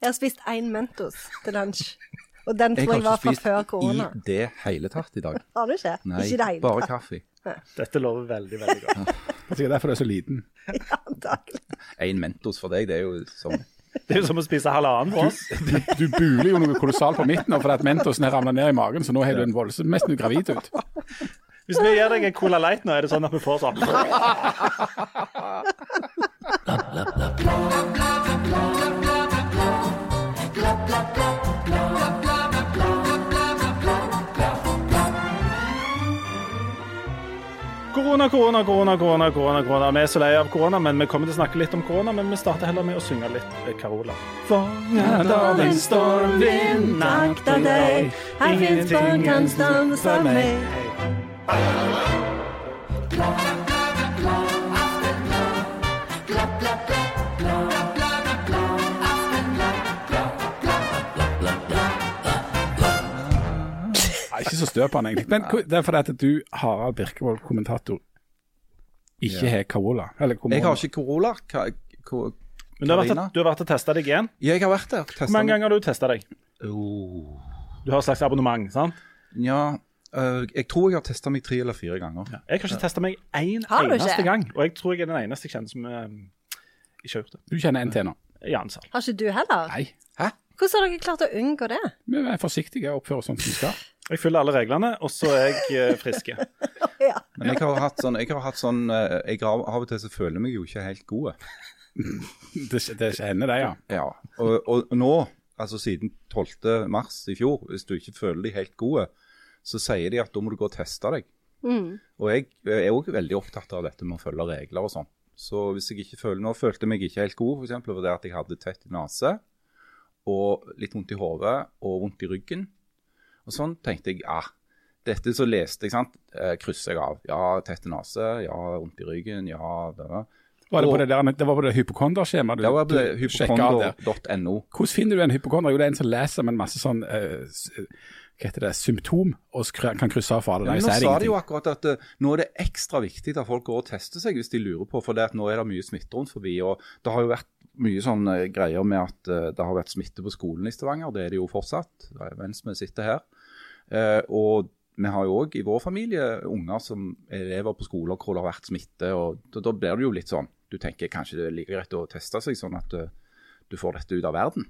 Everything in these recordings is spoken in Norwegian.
Jeg har spist én Mentos til lunsj. Og den tror jeg jeg var fra før korona. Jeg har spist i det hele tatt i dag. Har du ikke? Nei, ikke det hele bare tatt. kaffe. Dette lover veldig, veldig godt. Det er sikkert derfor du er så liten. Ja, antakelig. En Mentos for deg, det er jo som Det er jo som å spise halvannen for oss. Du buler jo noe kolossalt på midten nå fordi at Mentosen har ramla ned i magen, så nå har du en voldsom mest mulig gravid ut. Hvis vi gir deg en Cola Light nå, er det sånn at vi får sånn. Korona, korona, korona, korona, korona, korona. Vi er så lei av korona, men vi kommer til å snakke litt om korona. Men vi starter heller med å synge litt eh, Carola. Fanget av en stormvind, akta deg. Her fins barn kan stanse meg. Ikke så støpende, egentlig. Men det er fordi at du, Harald Birkevold, kommentator, ikke har Carola. Eller Jeg har ikke Corolla. Ka, ko, Men du har vært, du har vært og testa deg igjen. Ja, jeg har vært der. Hvor mange ganger har du testa deg? Oh. Du har et slags abonnement, sant? Ja, Uh, jeg tror jeg har testa meg tre eller fire ganger. Jeg har ikke testet meg én en, eneste gang. Og jeg tror jeg er den eneste jeg kjenner som uh, ikke har gjort det. Du kjenner en til nå. annen sa. Har ikke du heller? Nei. Hvordan har dere klart å unngå det? Vi er forsiktige og oppfører oss sånn som vi skal. Jeg følger alle reglene, og så er jeg eh, friske. Ja. Men jeg har hatt sånn, jeg har hatt sånn øh, jeg har, Av og til så føler jeg meg jo ikke helt god. Det, det hender det, ja. Ja. Og, og nå, altså siden 12. mars i fjor, hvis du ikke føler deg helt god, så sier de at da må du gå og teste deg. Og jeg er òg veldig opptatt av dette med å følge regler og sånn. Så hvis jeg ikke føler Nå følte jeg meg ikke helt god, f.eks. fordi jeg hadde tett i nese og litt vondt i hodet og vondt i ryggen. Og sånn tenkte jeg ah, dette så leste jeg, sant, eh, krysser jeg av. Ja, tett i nese, ja, vondt i ryggen, ja det var. Var det, på det, der, det var på det hypokonderskjemaet du, Det var på der. hypokonder.no. Hvordan finner du en hypokonder? Jo, det er en som leser med en masse sånn eh, hva heter det, symptom og kan krysse av for alle. Ja, men nå det sa de jo akkurat at uh, nå er det ekstra viktig at folk går og tester seg hvis de lurer på, for det at nå er det mye smitte rundt forbi. og Det har jo vært mye sånn eh, greier med at uh, det har vært smitte på skolen i Stavanger. Det er det jo fortsatt, mens vi sitter her. Uh, og vi har jo òg i vår familie unger som er elever på skoler hvor det har vært smitte. og Da, da blir det jo litt sånn Du tenker kanskje det er like greit å teste seg, sånn at eh, du får dette ut av verden.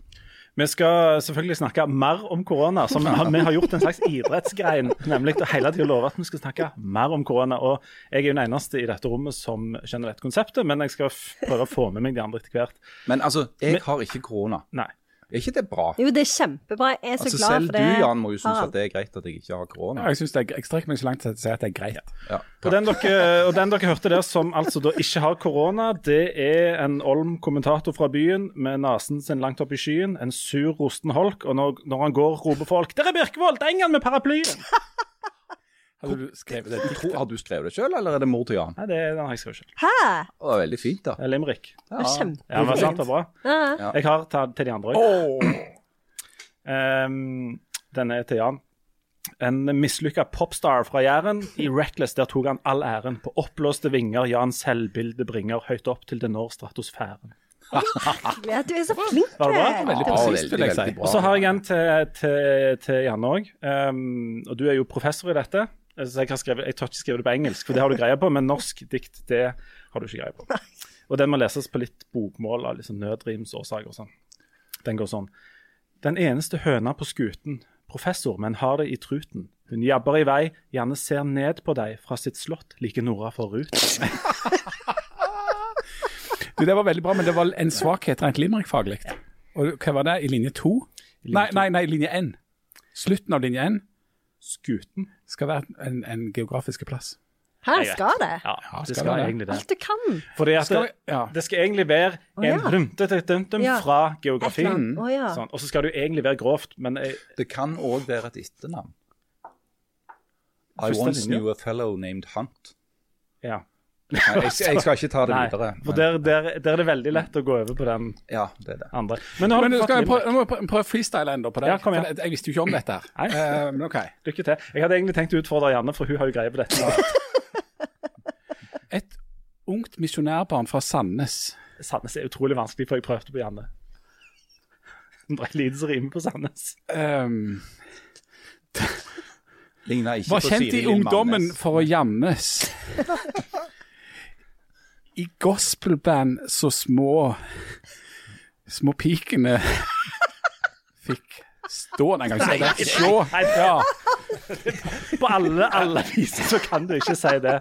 Vi skal selvfølgelig snakke mer om korona. som Vi har, gjort en slags idrettsgrein, nemlig å hele tiden love at vi skal snakke mer om korona. og Jeg er jo den eneste i dette rommet som skjønner dette konseptet, men jeg skal prøve å få med meg de andre etter hvert. Men altså, jeg har ikke korona. Nei. Er ikke det bra? Jo, det er kjempebra. Jeg er så Altså, glad selv du. Jan, må jo synes at det er greit at jeg ikke har korona. Ja, jeg, synes det er, jeg strekker meg så langt til å si at det er greit. Ja. Og den, dere, og den dere hørte der, som altså da ikke har korona, det er en olm kommentator fra byen med nesen sin langt opp i skyen, en sur, rosten holk, og når, når han går, roper folk 'Der er Birkevold! Det er ingen med paraplyen!' Hadde du skrevet det? diktet? har du skrevet det sjøl, eller er det mor til Jan? Nei, det, den har jeg skrevet selv. Hæ? Det var veldig fint, da. Det er limerick. Det er kjempe... Ja, men sant, det er bra. Ja. Ja. Jeg har tatt til de andre òg. denne er til Jan. En mislykka popstar fra Jæren. I Reckless der tok han all æren. På oppblåste vinger Jans selvbilde bringer høyt opp til den når stratosfæren. Ja, du er så flink. Var det bra? Veldig bra, presist, veldig, vil jeg si. veldig bra. Og så har jeg en til, til, til Janne òg. og du er jo professor i dette. Så jeg, har skrevet, jeg tør ikke skrive det på engelsk, for det har du greie på, men norsk dikt det har du ikke greie på. Og den må leses på litt bokmål av liksom nødrimsårsaker og sånn. Den går sånn. Den eneste høna på skuten, professor, men har det i truten. Hun jabber i vei, gjerne ser ned på deg fra sitt slott, like Nora for rut. Du, det var veldig bra, men det var en svakhet rent limerick-faglig. Og hva var det? I linje to? Nei, nei, nei, linje én. Slutten av linje én Skuten. Skal være en, en geografisk plass. Hæ, skal det? Ja, det skal skal det. egentlig det. Alt du kan. Fordi at Skal det, ja. det skal egentlig være en ja. dum-dum-dum Ja. fra geografi. Et eller annet. Å, ja. Sånn. Og så skal det jo egentlig være grovt, men jeg, Det kan òg være et etternavn. I once knew a fellow named Hunt. ja. Nei, jeg, jeg skal ikke ta det Nei, videre. for der, der, der er det veldig lett å gå over på den Ja, det er det. andre. Men nå har Men skal jeg prøve, prøve freestyle enda på det. Ja, kom igjen. Jeg, jeg visste jo ikke om dette. her. Nei. Uh, men ok. Lykke til. Jeg hadde egentlig tenkt å utfordre Janne, for hun har jo greie på dette. Et ungt misjonærbarn fra Sandnes Sandnes er utrolig vanskelig, for jeg prøvde på Janne. Det er lite som rimer på Sandnes. Um, Ligner ikke var på kjent i ungdommen for å jammes. I gospelband så små Små pikene fikk stå en gang. Nei, nei, nei, Ja. På alle, alle viser så kan du ikke si det.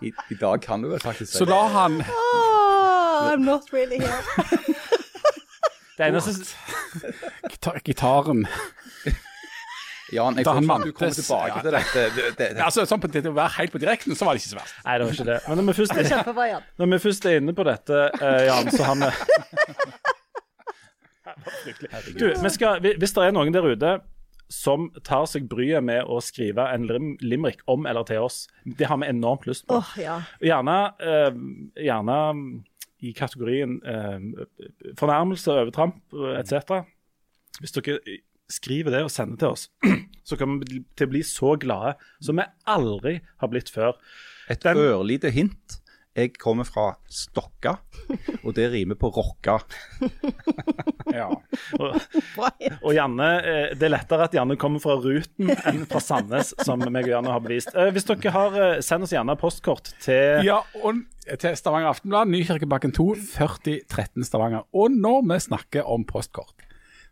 I, I dag kan du vel faktisk Så da la han Oh, I'm not really here. Det eneste gita- gitaren Jan, jeg Da han ikke du kommer mantes, tilbake ja. til dette. Det, det, det. Altså, sånn på, Til å være helt på direkten, så var det ikke så verst. Nei, det var ikke det. Men når vi først, Jan. når vi først er inne på dette, uh, Jan, så har vi Du, vi skal, hvis det er noen der ute som tar seg bryet med å skrive en lim limerick om eller til oss, det har vi enormt lyst på. Åh, ja. Gjerne, uh, gjerne i kategorien eh, fornærmelse, overtramp etc. Hvis dere skriver det og sender til oss, så kommer vi til å bli så glade som vi aldri har blitt før. Et Den- ørlite hint. Jeg kommer fra Stokka, og det rimer på rocka. Ja. Og, og Janne, eh, Det er lettere at Janne kommer fra Ruten enn fra Sandnes, som meg og Janne har bevist. Eh, Hvis dere har, eh, Send oss gjerne postkort til Ja, og til Stavanger Aftenblad, Nykirkebakken 2, 4013 Stavanger. Og når vi snakker om postkort,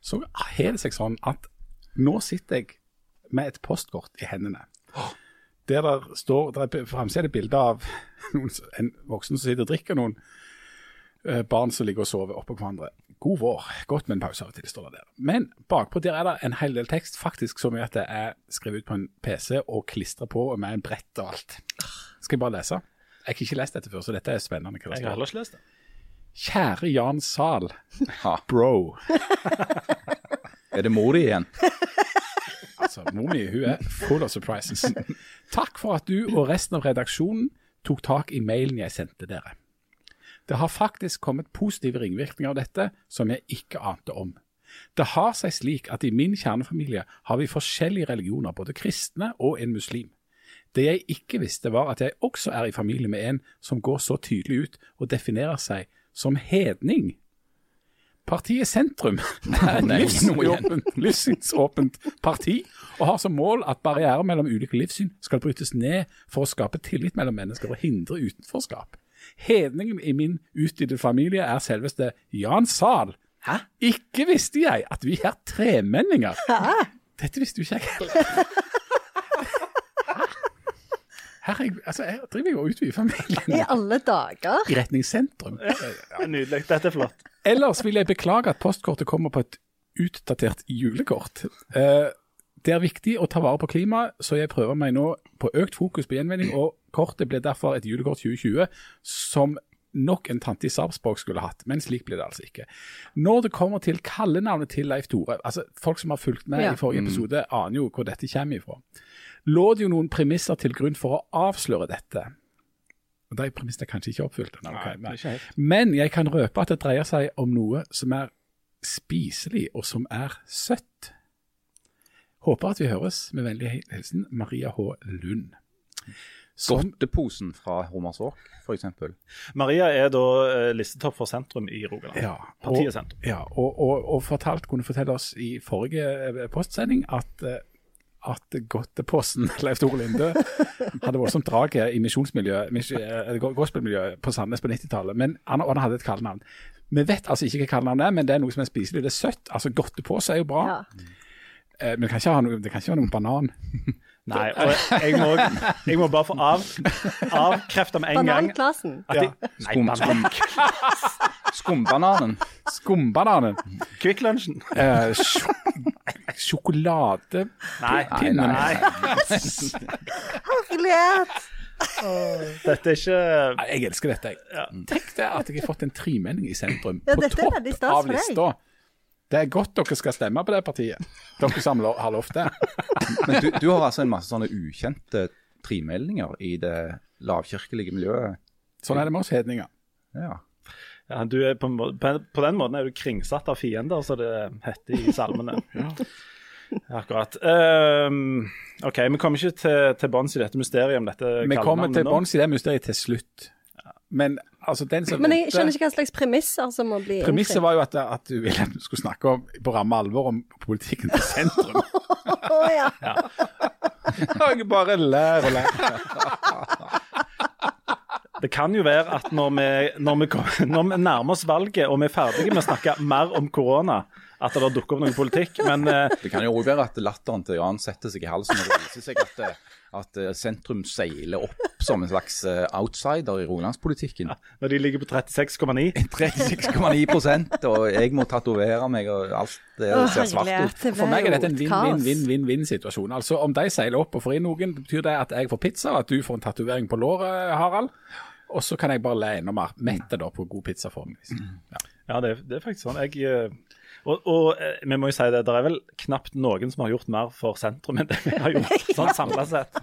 så har det seg sånn at nå sitter jeg med et postkort i hendene. Der det står, der er framsida et bilde av noen, en voksen som sitter og drikker, noen eh, barn som ligger og sover oppå hverandre. God vår. Godt med en pause av og til, står det der. Men bakpå der er det en hel del tekst, faktisk så mye at det er skrevet ut på en PC og klistra på og med en brett og alt. Skal jeg bare lese? Jeg har ikke lest dette før, så dette er spennende. Jeg har heller ikke lest det. Kjære Jan Zahl, bro. Er det mor di igjen? Altså, mor mi hun er full of surprises. Takk for at du og resten av redaksjonen tok tak i mailen jeg sendte dere. Det har faktisk kommet positive ringvirkninger av dette som jeg ikke ante om. Det har seg slik at i min kjernefamilie har vi forskjellige religioner, både kristne og en muslim. Det jeg ikke visste var at jeg også er i familie med en som går så tydelig ut og definerer seg som hedning. Partiet Sentrum er et livssynsåpent parti, og har som mål at barrierer mellom ulike livssyn skal brytes ned for å skape tillit mellom mennesker og hindre utenforskap. Hedningen i min utvidede familie er selveste Jan Zahl. Ikke visste jeg at vi er tremenninger. Hæ? Dette visste jo ikke jeg heller. Her, altså, jeg, driver jo og utvider familien I alle dager. i retning sentrum. Ja. Nydelig. Dette er flott. Ellers vil jeg beklage at postkortet kommer på et utdatert julekort. Eh, det er viktig å ta vare på klimaet, så jeg prøver meg nå på økt fokus på gjenvinning, og kortet ble derfor et julekort 2020 som nok en tante i Sarpsborg skulle hatt, men slik blir det altså ikke. Når det kommer til kallenavnet til Leif Tore, altså folk som har fulgt med Ja. i forrige episode aner jo hvor dette kommer ifra, lå det jo noen premisser til grunn for å avsløre dette. Og De premissene er kanskje ikke oppfylt. Nei, ok, men- men jeg kan røpe at det dreier seg om noe som er spiselig, og som er søtt. Håper at vi høres. Med vennlig hilsen Maria H. Lund. Som Godteposen fra Hommersåk, f.eks. Maria er da eh, listetopp for sentrum i Rogaland. ja, Partiet Sentrum. ja, og, og, og fortalt, kunne fortelle oss i forrige eh, postsending at eh, at godteposten Leif Tore Linde hadde voldsomt draget i misjonsmiljøet, mis- eh, gospelmiljøet på Sandnes på 90-tallet, men han, og han hadde et kallenavn. Vi vet altså ikke hva kallenavnet er, men det er noe som er spiselig. Det er søtt. Altså Godtepose er jo bra, Ja. eh, men det kan ikke ha noe, det kan ikke ha noen banan. Nei, og jeg må, jeg må bare få av, avkrefte med en gang Bananklassen. Ja. Skum, skum, skumbananen. Skumbananen. Kvikk Lunsjen. Eh, sj- sjokolade... Nei, nei. Herlighet! Dette er ikke Nei, Jeg elsker dette. jeg. Tenk det at jeg har fått en tremenning i sentrum. Ja, på er topp av lista. Det er godt dere skal stemme på det partiet. Dere som har lovt det. Men du, du har altså en masse sånne ukjente trimeldinger i det lavkirkelige miljøet. Sånn er det med oss hedninger. Ja. Ja, du er på, på, på den måten er du kringsatt av fiender, som det heter i salmene. Akkurat. Um, OK, vi kommer ikke til, til bunns i dette mysteriet om dette Vi kommer til bunns i det mysteriet til slutt. Men altså den som Men jeg vet, skjønner ikke hva slags premisser som må bli Premisset var jo at, at du ville at du skulle snakke om, på ramme alvor om politikken til sentrum. Å ja. Jeg bare lær og lær. Det kan jo være at når vi, når vi, kom, når vi nærmer oss valget og vi er ferdige med å snakke mer om korona, at det dukker opp noe politikk. Men uh... Det kan jo også være at latteren til Jan setter seg i halsen og det viser seg at, eh, at eh, sentrum seiler opp som en slags outsider i rogalandspolitikken. når de ligger på 36,9 36,9 og jeg må tatovere meg, og alt det Å, ser svart ut. For meg er dette en vinn-vinn-vinn-vinn-situasjon. Altså Om de seiler opp og får inn noen, betyr det at jeg får pizza, og at du får en tatovering på låret, Harald. Og så kan jeg bare le enda mer. Mette da på god pizza forhåpentligvis. Ja. Ja, det, er- det er faktisk sånn. Jeg, eh, og og eh, vi må jo si det, det er vel knapt noen som har gjort mer for sentrum enn det vi har gjort, sånn samla sett.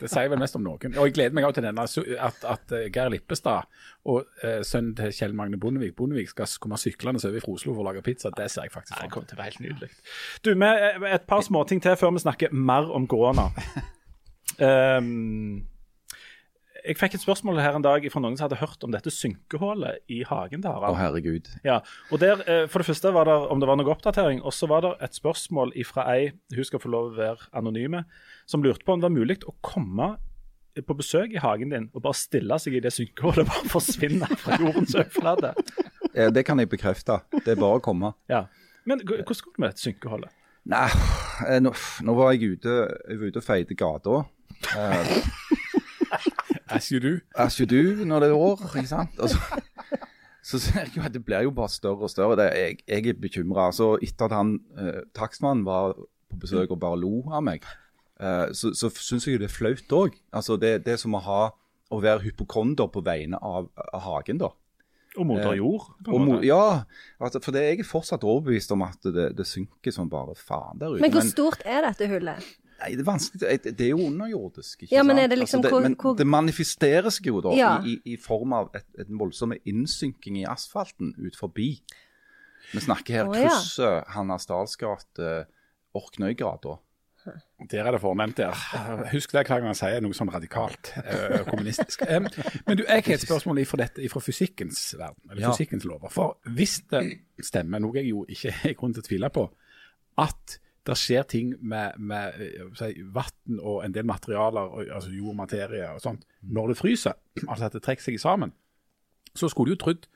Det sier vel mest om noen. Og jeg gleder meg også til denne, at, at eh, Geir Lippestad og eh, sønnen til Kjell Magne Bondevik Bondevik skal komme syklende over fra Oslo for å lage pizza. Det ser jeg faktisk Det fram til. kommer til å være helt nydelig. Du, med et par småting til før vi snakker mer om korona. Um, jeg fikk et spørsmål her en dag fra noen som hadde hørt om dette synkehullet i hagen til Å, herregud. Ja, og der, eh, For det første var det om det var noe oppdatering, og så var det et spørsmål fra ei hun skal få lov å være anonyme, som lurte på om det var mulig å komme på besøk i hagen din og bare stille seg i det synkehullet og bare forsvinne fra jordens overflate. Det kan jeg bekrefte. Det er bare å komme. Ja. Men hvordan går det med dette synkehullet? Nei, eh, nå, nå var jeg ute, jeg var ute og feide gata. Eh, As you do. As you do når det er år, ikke sant? Altså, så, ser jeg jo at det blir jo bare større og større. Det, jeg, jeg er bekymra. Altså, etter at han eh, takstmannen var på besøk og bare lo av meg, eh, så, så syns jeg jo det er flaut òg. Altså, det, det er som å ha å være hypokonder på vegne av, av hagen, da. Og moder jord? på en Og mo ja, altså, for det, jeg er fortsatt overbevist om at det, det synker som bare faen der ute. Men hvor stort er dette hullet? Nei, det er vanskelig. Det det er jo underjordisk. ikke Ja, men sant? er det liksom altså, hvor- men hvor- det manifesterer seg jo da Ja. i, i, form av et, et voldsomme innsynking i asfalten ut forbi. Vi snakker her oh, ja. krysset Hanna Stahls gate, Orknøygata. Der er det fornemt der. Husk det hver gang man sier noe sånn radikalt øh, kommunistisk. Men du, jeg har et spørsmål ifra, dette, ifra fysikkens verden, eller Ja. fysikkens lover. For hvis det stemmer, noe jeg jo ikke har grunn til å tvile på, at det skjer ting med, med eh, si, vann og en del materialer, og, altså jord, materie og sånt, når det fryser, altså at det trekker seg sammen, så skulle du jo trodd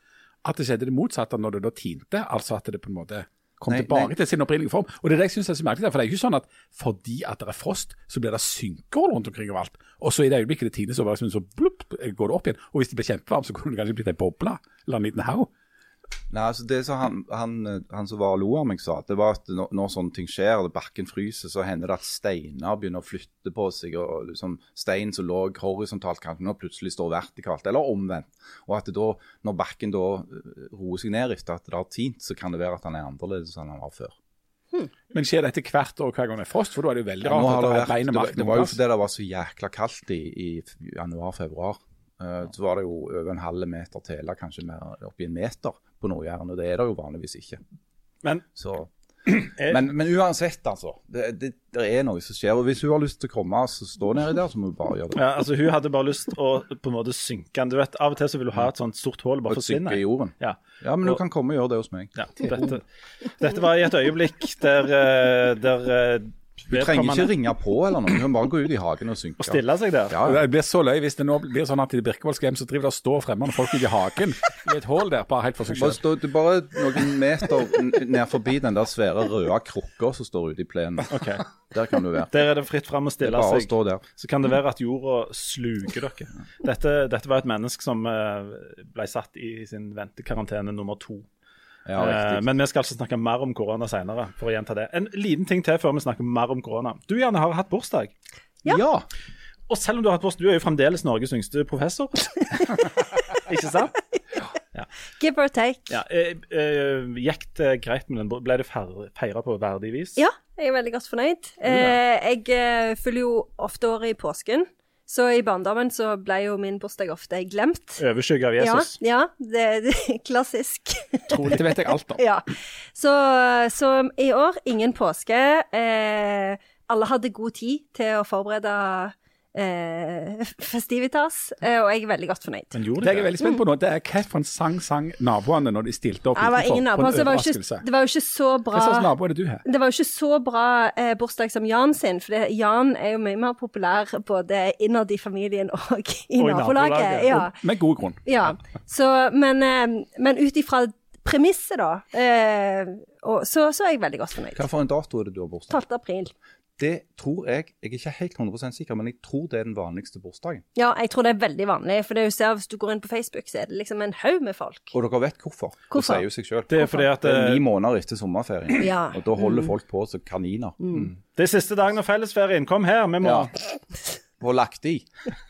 at det skjedde det motsatte når det da tinte, altså at det på en måte kom Nei, tilbake nei. til sin opprinnelige form. Og det er det jeg synes er så merkelig, for det er ikke sånn at fordi at det er frost, så blir det synkehull rundt omkring overalt. Og så i det øyeblikket det tines, så så blupp, går det opp igjen. Og hvis det blir kjempevarmt, så kunne det kanskje blitt ei boble eller en liten haug. Nei, altså det som han, han, han som var og lo av meg sa, det var at når, når sånne ting skjer, og bakken fryser, så hender det at steiner begynner å flytte på seg. og liksom Stein som lå horisontalt, kan nå plutselig stå vertikalt, eller omvendt. Og at det da, når bakken da eh, roer seg ned etter at det har tint, så kan det være at han er annerledes enn han var før. Men skjer dette hvert år hver gang det er frost? For da er det jo veldig Ja, rart at det, vært, det, var, det var jo fordi det var så jækla kaldt i, i januar-februar. Eh, så var det jo over en halv meter tele, kanskje mer oppi en meter på Nord-Jæren. Og det er det jo vanligvis ikke. Men Så, Eh, men, men uansett, altså. Det, det, det er noe som skjer. Og hvis hun har lyst til å komme og stå nedi der, så må hun bare gjøre det. ja, altså, hun hadde bare lyst å på en måte synke den. Du vet, Av og til så vil hun ha et sånt sort hull bare Og synke i jorden. Ja. Ja, men Og- hun kan komme og gjøre det hos meg. Ja, dette, dette var i et øyeblikk der, eh, der Hun trenger ikke ringe på eller noe. Hun kan bare gå ut i hagen og synke. Og stille seg der. Ja, ja. Det blir så løy hvis det nå blir sånn at i Birkevolds hjem så driver det og står fremmede folk ute i hagen i et hull der, bare helt for seg Bare, selv. stå, det er bare noen meter ned forbi den der svære røde krukka som står ute i plenen. Ok, Der kan du være. Der er det fritt fram å stille seg. stå der. Så kan det være at jorda sluker dere. Dette, dette var et menneske som eh, ble satt i sin ventekarantene nummer to. Ja, riktig. Men vi skal altså snakke mer om korona senere, for å gjenta det. En liten ting til før vi snakker mer om korona. Du Janne har hatt bursdag. Ja. ja. Og selv om du har hatt bursdag, du er jo fremdeles Norges yngste professor. Ikke sant? Give or take. Ja, eh, eh, Gikk det greit med den? Ble det feira på verdig vis? Ja, jeg er veldig godt fornøyd. Eh, jeg følger fyller jo ofte året i påsken, så i barndommen så ble jo min bursdag ofte glemt. Overskygge av Jesus? Ja, ja det, det er klassisk. Trolig, det vet jeg alt om. ja. Så, så i år, ingen påske. Eh, alle hadde god tid til å forberede eh, festivitas, eh, og jeg er veldig godt fornøyd. Men gjorde Det de jeg er veldig spent på nå, det er hva for en sang sang naboene når de stilte opp Det var ingen utenfor på en overraskelse? ikke, det var jo ikke så bra Hva slags nabo er det du har? Det var jo ikke så bra eh, bursdag som Jan sin, for det, Jan er jo mye mer populær både innad i familien og i Og i nabolaget. nabolaget. Ja, Med god grunn. ja. Så, men, eh, men ut ifra premisset, da, eh, og, så, så er jeg veldig godt fornøyd. Hva for en dato er det du har bursdag? 12. april. Det tror jeg Jeg er ikke helt 100 sikker, men jeg tror det er den vanligste bursdagen. Ja, jeg tror det er veldig vanlig, for det er jo ser, hvis du går inn på Facebook, så er det liksom en haug med folk. Og dere vet hvorfor. Hvorfor? Det sier jo seg sjøl. Det er fordi at Det er eh, ni måneder etter sommerferien, Ja. og da holder folk på som kaniner. Mm. det er siste dagen av fellesferien. Kom her, vi må Ja. Og lagt i.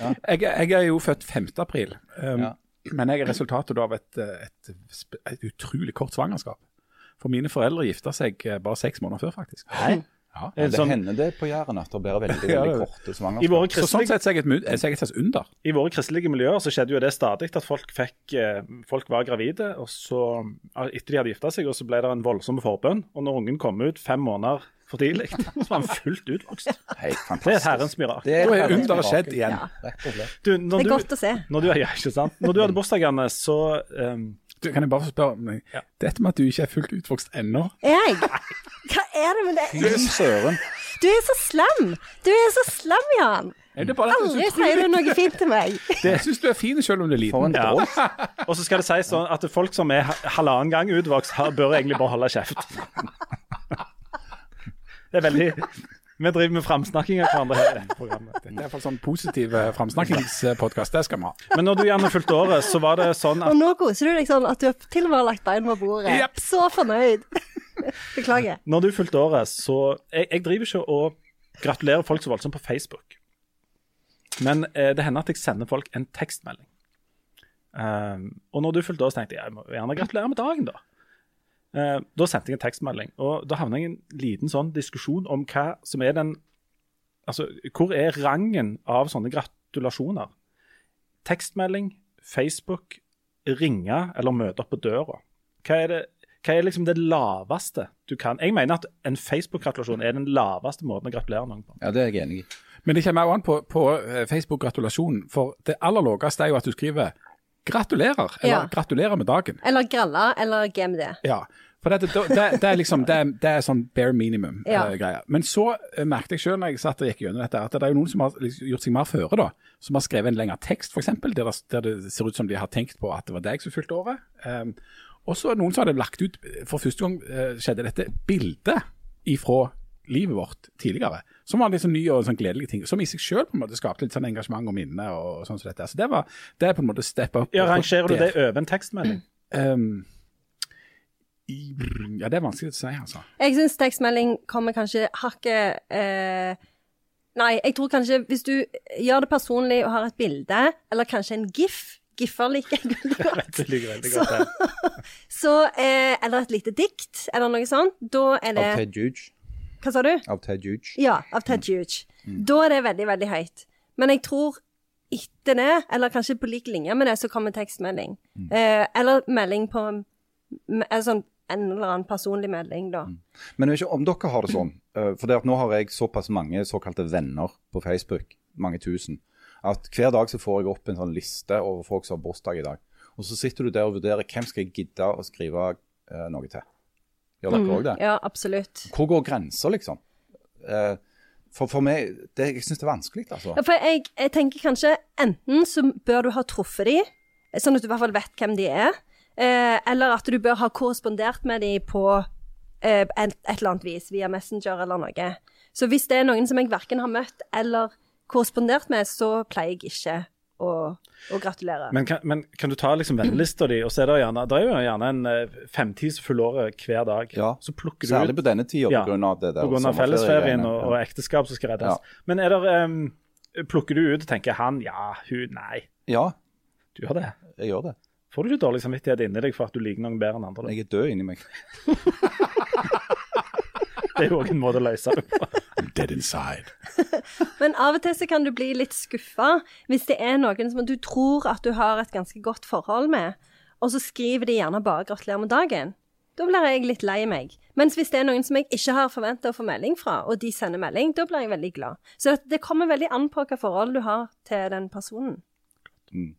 Jeg, jeg er jo født 5. april, um, Ja. men jeg er resultatet av et, et, et, et utrolig kort svangerskap. For mine foreldre gifta seg eh, bare seks måneder før, faktisk. Nei. Ja. Det sånn, hender det på Jæren at det blir veldig, veldig korte I svangerskap. Så sånn sett er jeg et, et slags under. I våre kristelige miljøer så skjedde jo det stadig at folk fikk eh, Folk var gravide, og så etter de hadde gifta seg, og så ble det en voldsom forbønn. Og når ungen kom ut fem måneder for tidlig, så var han fullt utvokst. Det er et herrens mirakel. Det er er herrens underet skjedd igjen. Ja. Du, når Det er du, godt å se. når du, ja, ikke sant? Når du hadde bursdag, Anne, så um, Du, kan jeg bare spørre meg, Ja. Dette med at du ikke er fullt utvokst ennå jeg? Hva er det med det? Fy søren. Du er så slem! Du er så slem, Jan! Det bare Aldri er sier du noe fint til meg. Jeg syns du er fin selv om du er liten. Ja. Og så skal det sies sånn at folk som er halvannen gang utvokst, bør egentlig bare holde kjeft. Det er veldig Vi driver med framsnakking av hverandre her i dette programmet. Det er i hvert fall sånn positiv framsnakkingspodkast. Det skal vi ha. Men når du gjerne fylte året, så var det sånn Og at nå koser du deg sånn at du har til og med har lagt bein på bordet. Yep. Så fornøyd. Beklager. når du fylte året, så Jeg, jeg driver ikke og gratulerer folk så voldsomt på Facebook. Men eh, det hender at jeg sender folk en tekstmelding. Um, og når du fylte år, så tenkte jeg jeg må gjerne gratulere med dagen, da. Eh, da sendte jeg en tekstmelding, og da havna jeg i en liten sånn diskusjon om hva som er den Altså, hvor er rangen av sånne gratulasjoner? Tekstmelding, Facebook, ringe eller møte opp på døra. Hva er, det, hva er liksom det laveste du kan Jeg mener at en Facebook-gratulasjon er den laveste måten å gratulere noen på. Ja, det er jeg enig i. Men det kommer også an på, på eh, Facebook-gratulasjon. For det aller laveste er jo at du skriver 'gratulerer' eller Ja. 'gratulerer med dagen'. Eller gralla eller GMD. Ja, for det, det, det, det er liksom er, sånn bare minimum Ja. eh, greier. Men så eh, merket jeg selv når jeg satt og gikk gjennom dette, at det er jo noen som har liksom gjort seg mer føre, da. Som har skrevet en lengre tekst, f.eks., der, det- der det ser ut som de har tenkt på at det var deg som fylte året. Um, og så er det noen som hadde lagt ut, for første gang uh, skjedde dette, bildet ifra livet vårt tidligere. Som var litt sånn nye og sånn gledelige ting. Som i seg selv på en måte skapte litt sånn engasjement og minne. og sånn som dette. Så det var det er på en måte step up. Ja, Rangerer du det over en tekstmelding? Um, i, ja, det er vanskelig å si, altså. Jeg syns tekstmelding kommer kanskje hakket eh, Nei, jeg tror kanskje hvis du gjør det personlig og har et bilde, eller kanskje en gif Giffer liker jeg veldig godt. Veldig godt ja. Så, eh, eller et lite dikt, eller noe sånt. Da er det Av Ted. Hva sa du? Av Ted Huge. Ja, av Ted Huge. Da er det veldig, veldig høyt. Men jeg tror etter det, eller kanskje på lik linje med det, så kommer tekstmelding. Eh, eller melding på eller sånn, en eller annen personlig melding, da. Men jeg vet ikke om dere har det sånn. eh, For det at nå har jeg såpass mange såkalte venner på Facebook, mange tusen, at hver dag så får jeg opp en sånn liste over folk som har bursdag i dag. Og så sitter du der og vurderer hvem skal jeg gidde å skrive eh, noe til. Gjør dere òg det? Ja, absolutt. Hvor går grensa, liksom? Eh, for, for meg, det, jeg syns det er vanskelig, altså. Ja, For jeg, jeg tenker kanskje enten så bør du ha truffet de, sånn at du i hvert fall vet hvem de er, eh, eller at du bør ha korrespondert med de på eh, et, et eller annet vis, via Messenger eller noe. Så hvis det er noen som jeg verken har møtt eller korrespondert med, så pleier jeg ikke å, og gratulere. Men kan, men kan du ta liksom vennelista di, og så er det gjerne Det er jo gjerne en eh, femti som fyller året hver dag. Ja, Så plukker du Særlig ut på denne tida Ja, av det der av fellesferien og, og ekteskap som skal reddes. Ja. Men er det um, Plukker du ut og tenker han ja, hun nei. ja, Du gjør det. jeg gjør det. Får du ikke dårlig samvittighet inni deg for at du liker noen bedre enn andre? da? Jeg er død inni meg. Det er jo òg en måte å løse det på. I'm Dead inside. Men av og til så kan du bli litt skuffa hvis det er noen som du tror at du har et ganske godt forhold med, og så skriver de gjerne bare 'gratulerer med dagen'. Da blir jeg litt lei meg. Mens hvis det er noen som jeg ikke har forventa å få melding fra, og de sender melding, da blir jeg veldig glad. Så det, kommer veldig an på hva forhold du har til den personen. Mm.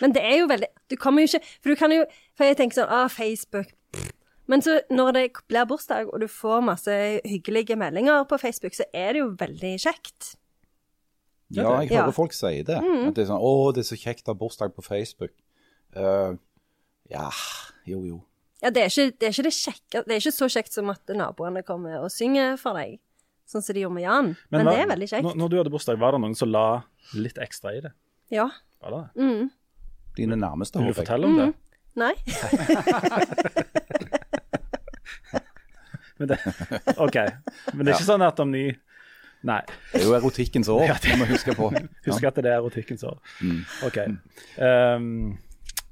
Men det er jo veldig Du kommer jo ikke For du kan jo For jeg tenker sånn Ah, Facebook. pff. Men så når det blir bursdag, og du får masse hyggelige meldinger på Facebook, så er det jo veldig kjekt. Ja, jeg Ja. hører folk si det. At det er sånn 'Å, det er så kjekt å ha bursdag på Facebook'. Uh, ja, jo, jo. Ja, det er ikke det, er ikke det kjekke Det er ikke så kjekt som at naboene kommer og synger for deg, sånn som de gjorde med Jan. Men, hva- det er veldig kjekt. Når, når du hadde bursdag, var det noen som la litt ekstra i det? Ja. Var det det? Mm. Dine nærmeste, håper jeg. Vil du fortelle om det? Nei? Men det? OK. Men det er ikke sånn at om ni Nei. Det er jo erotikkens år, Ja, det- må vi huske på. Husk at det er erotikkens år. Mm. OK. Um,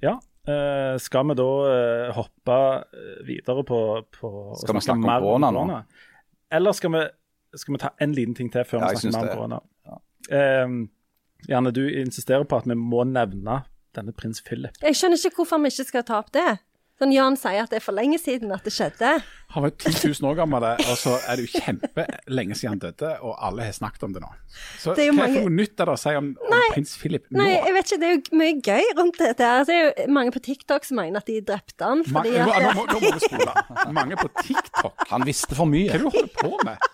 ja. Uh, skal vi da uh, hoppe eh, videre på, på Skal vi snakke om mer korona nå? Eller skal vi, skal vi ta en liten ting til før Ja, vi snakker mer om korona? Ja. Um, Janne, du insisterer på at vi må nevne denne prins Philip. Jeg skjønner ikke hvorfor vi ikke skal ta opp det. Sånn Jan sier at det er for lenge siden at det skjedde. Han var jo 10 000 år gammel, og så er det jo kjempelenge siden han døde, og alle har snakket om det nå. Så Det er jo hva er mange- for noe nytt av det å si om, om prins Philip nå? Nei, jeg vet ikke, det er jo mye gøy rundt dette her. Det er jo mange på TikTok som mener at de drepte han fordi nå, at nå, må, nå må du spole. Mange på TikTok. Han visste for mye. Hva er det du holder på med?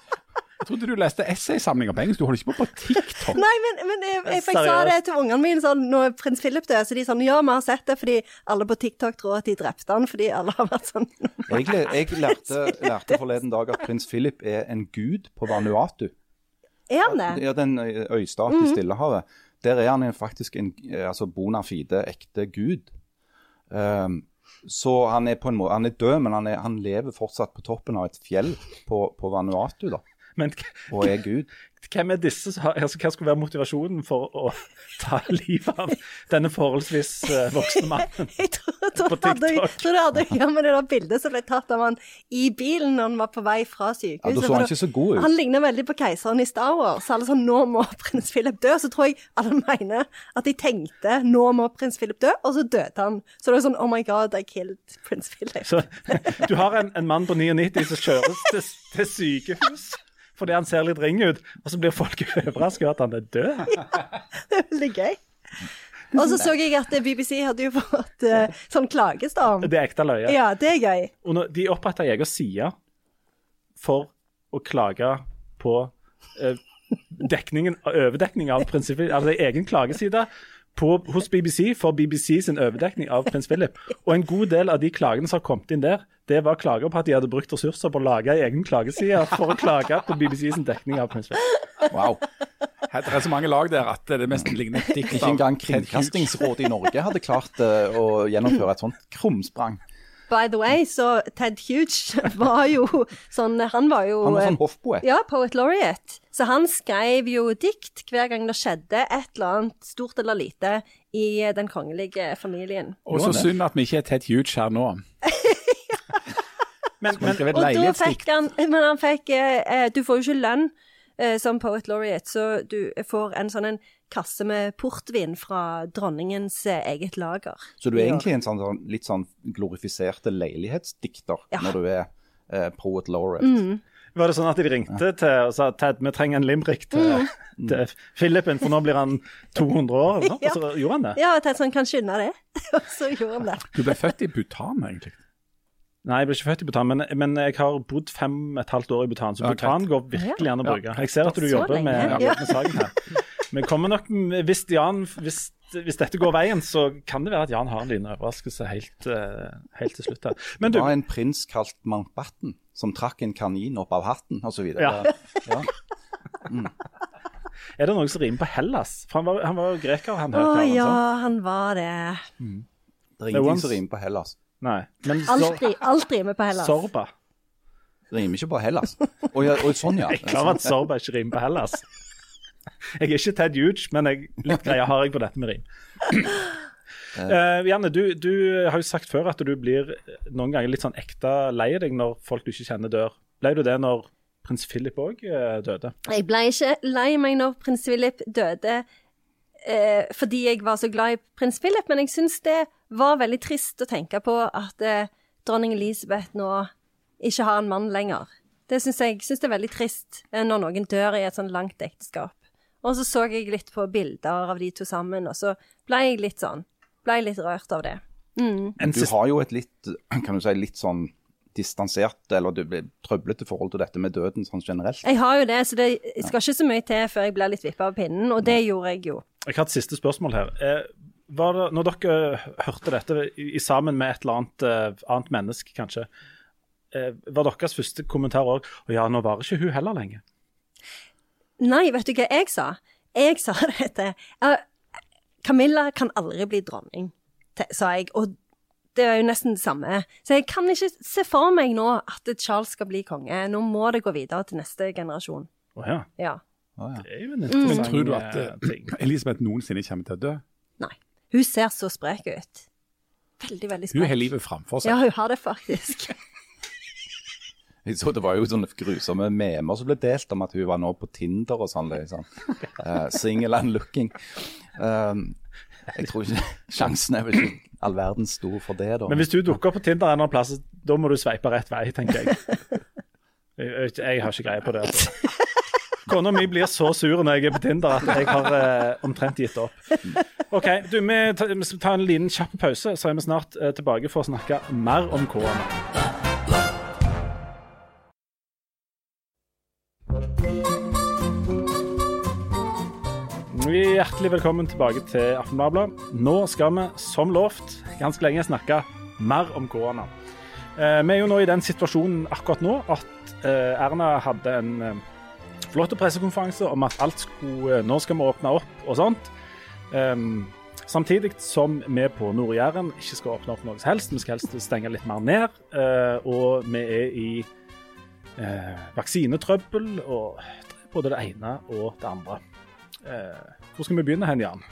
Jeg trodde du leste essaysamlinger på engelsk. Du holder ikke på på TikTok. Nei, men, men jeg, jeg, jeg sa det til ungene mine sånn, når prins Philip døde, så de sånn Ja, vi har sett det fordi alle på TikTok tror at de drepte han fordi alle har vært sånn Jeg, jeg lærte, lærte forleden dag at prins Philip er en gud på Vanuatu. Er han det? Ja, den øy- øystat i Stillehavet. Der er han faktisk en eh, altså bona fide, ekte gud. Um, så han er på en måte, han er død, men han, er, han lever fortsatt på toppen av et fjell på, på Vanuatu, da, Men og er gud. hvem er disse? Altså, hva skulle være motivasjonen for å ta livet av denne forholdsvis eh, voksne mannen? Jeg tror, tror, På TikTok? TikTok. tror det hadde å gjøre med det der bildet som ble tatt av han i bilen når han var på vei fra sykehuset. Ja, da så han ikke så god ut. Han ligner veldig på keiseren i Star Wars. Så alle sånn, nå må prins Philip dø. Så tror jeg alle mener at de tenkte nå må prins Philip dø, og så døde han. Så det er sånn oh my god, I killed prins Philip. Så, du har en, en mann på 99 som kjøres til, til sykehus fordi han ser litt ring ut, og så blir folk overrasket over at han er død. Ja, Det er veldig gøy. Og så så jeg at BBC hadde jo fått uh, sånn klagestorm. Det er ekte løye. Ja, det er gøy. Og de oppretta egen side for å klage på uh, dekningen, overdekning av prinsippet, Altså egen klageside på, hos BBC for BBC sin overdekning av prins Philip. Og en god del av de klagene som har kommet inn der, det var klager på at de hadde brukt ressurser på å lage en egen klageside for å klage på BBC sin dekning av prins Philip. Wow. Det er så mange lag der at det mest ligner et dikt Ikke engang Kringkastingsrådet i Norge hadde klart eh, å gjennomføre et sånt krumsprang. By the way, så Ted Huge var jo sånn Han var jo Han var eh, sånn hoffpoet. Ja, Poet Laureate. Så han skrev jo dikt hver gang det skjedde et eller annet stort eller lite i eh, den kongelige familien. Og så synd at vi ikke er Ted Huge her nå. Men, Men, Og da fikk han Men han fikk eh, eh, Du får jo ikke lønn eh, som Poet Laureate, så du får en sånn en kasse med portvin fra dronningens eh, eget lager. Så du er egentlig en sånn, sånn litt sånn glorifiserte leilighetsdikter Ja. når du er eh, poet laureate. Var det sånn at de ringte til og sa Ted, vi trenger en limerick til, til Philippen, for nå blir han 200 år? Og så gjorde han det? Ja, Ted sånn, kan skynde det. Og så gjorde han det. Du ble født i Bhutan, egentlig. Nei, jeg ble ikke født i Bhutan, men, men jeg har bodd fem og et halvt år i Bhutan, så Ja, Bhutan går virkelig an å bruke. Jeg ser at du Så jobber med, med saken her. Men kommer nok, hvis, Jan, hvis, hvis dette går veien, så kan det være at Jan har en liten overraskelse helt, eh, helt til slutt her. Men du, Det var en prins kalt Mountbatten som trakk en kanin opp av hatten osv. Ja. Ja. er det noen som rimer på Hellas? For han var, han var jo greker, han Å oh, ja, han var det. Det er Det ingenting som rimer på Hellas. Nei. Men Alt, alt rimer på Hellas. Sorba. Det rimer ikke på Hellas. Og, og sånn, ja. Jeg er klar over at Sorba ikke rimer på Hellas. Jeg er ikke Ted Huge, men jeg, litt greie har jeg på dette med rim. Uh, Janne, du, du har jo sagt før at du blir noen ganger litt sånn ekte lei deg når folk du ikke kjenner, dør. Ble du det når prins Philip òg døde? Jeg ble ikke lei meg når prins Philip døde uh, fordi jeg var så glad i prins Philip, men jeg syns det var veldig trist å tenke på at eh, dronning Elisabeth nå ikke har en mann lenger. Det syns jeg synes det er veldig trist eh, når noen dør i et sånn langt ekteskap. Og så så jeg litt på bilder av de to sammen, og så ble jeg litt sånn Ble jeg litt rørt av det. Mm. Du har jo et litt, kan du si, litt sånn distansert eller du blir trøblete forhold til dette med døden sånn generelt. Jeg har jo det, så det skal ikke så mye til før jeg blir litt vippa av pinnen, og det gjorde jeg jo. Jeg har et siste spørsmål her. Eh, var det, når dere hørte dette i, sammen med et eller annet, eh, annet menneske, kanskje, eh, var deres første kommentar òg Å ja, nå varer ikke hun heller lenger? Nei, vet du hva jeg sa? Jeg sa dette. til Camilla kan aldri bli dronning, sa jeg. Og det er jo nesten det samme. Så jeg kan ikke se for meg nå at Charles skal bli konge. Nå må det gå videre til neste generasjon. Oh, ja. Ja. Oh, ja. Det er jo en interessant Men tror du at eh, eh. Elisabeth noensinne kommer til å dø? Nei. Hun ser så sprek ut. Veldig, veldig sprek. Hun har livet framfor seg. Ja, hun har det faktisk. Jeg så Det var jo sånne grusomme memer som ble delt om at hun var nå på Tinder og sånn. Liksom. Uh, single and looking. Um, jeg tror ikke Sjansen er vel ikke all verden stor for det, da. Men hvis du dukker opp på Tinder en eller annen plass, da må du sveipe rett vei, tenker jeg. Jeg, jeg, har ikke greie på det. Altså. Kona mi blir så sur når jeg er på Tinder at jeg har eh, omtrent gitt opp. OK, du, vi tar, en liten kjapp pause, så er vi snart eh, tilbake for å snakke mer om korona. Hjertelig velkommen tilbake til Aftenbladet. Nå skal vi, som lovt, ganske lenge snakke mer om korona. Eh, vi er jo nå i den situasjonen akkurat nå at eh, Erna hadde en eh, flott pressekonferanse om at alt skulle Nå skal vi åpne opp og sånt. Ehm, samtidig som vi på Nord-Jæren ikke skal åpne opp noe som helst. Vi skal helst stenge litt mer ned. eh, og vi er i eh, vaksinetrøbbel og både det ene og det andre. Eh, hvor skal vi begynne hen, Jan?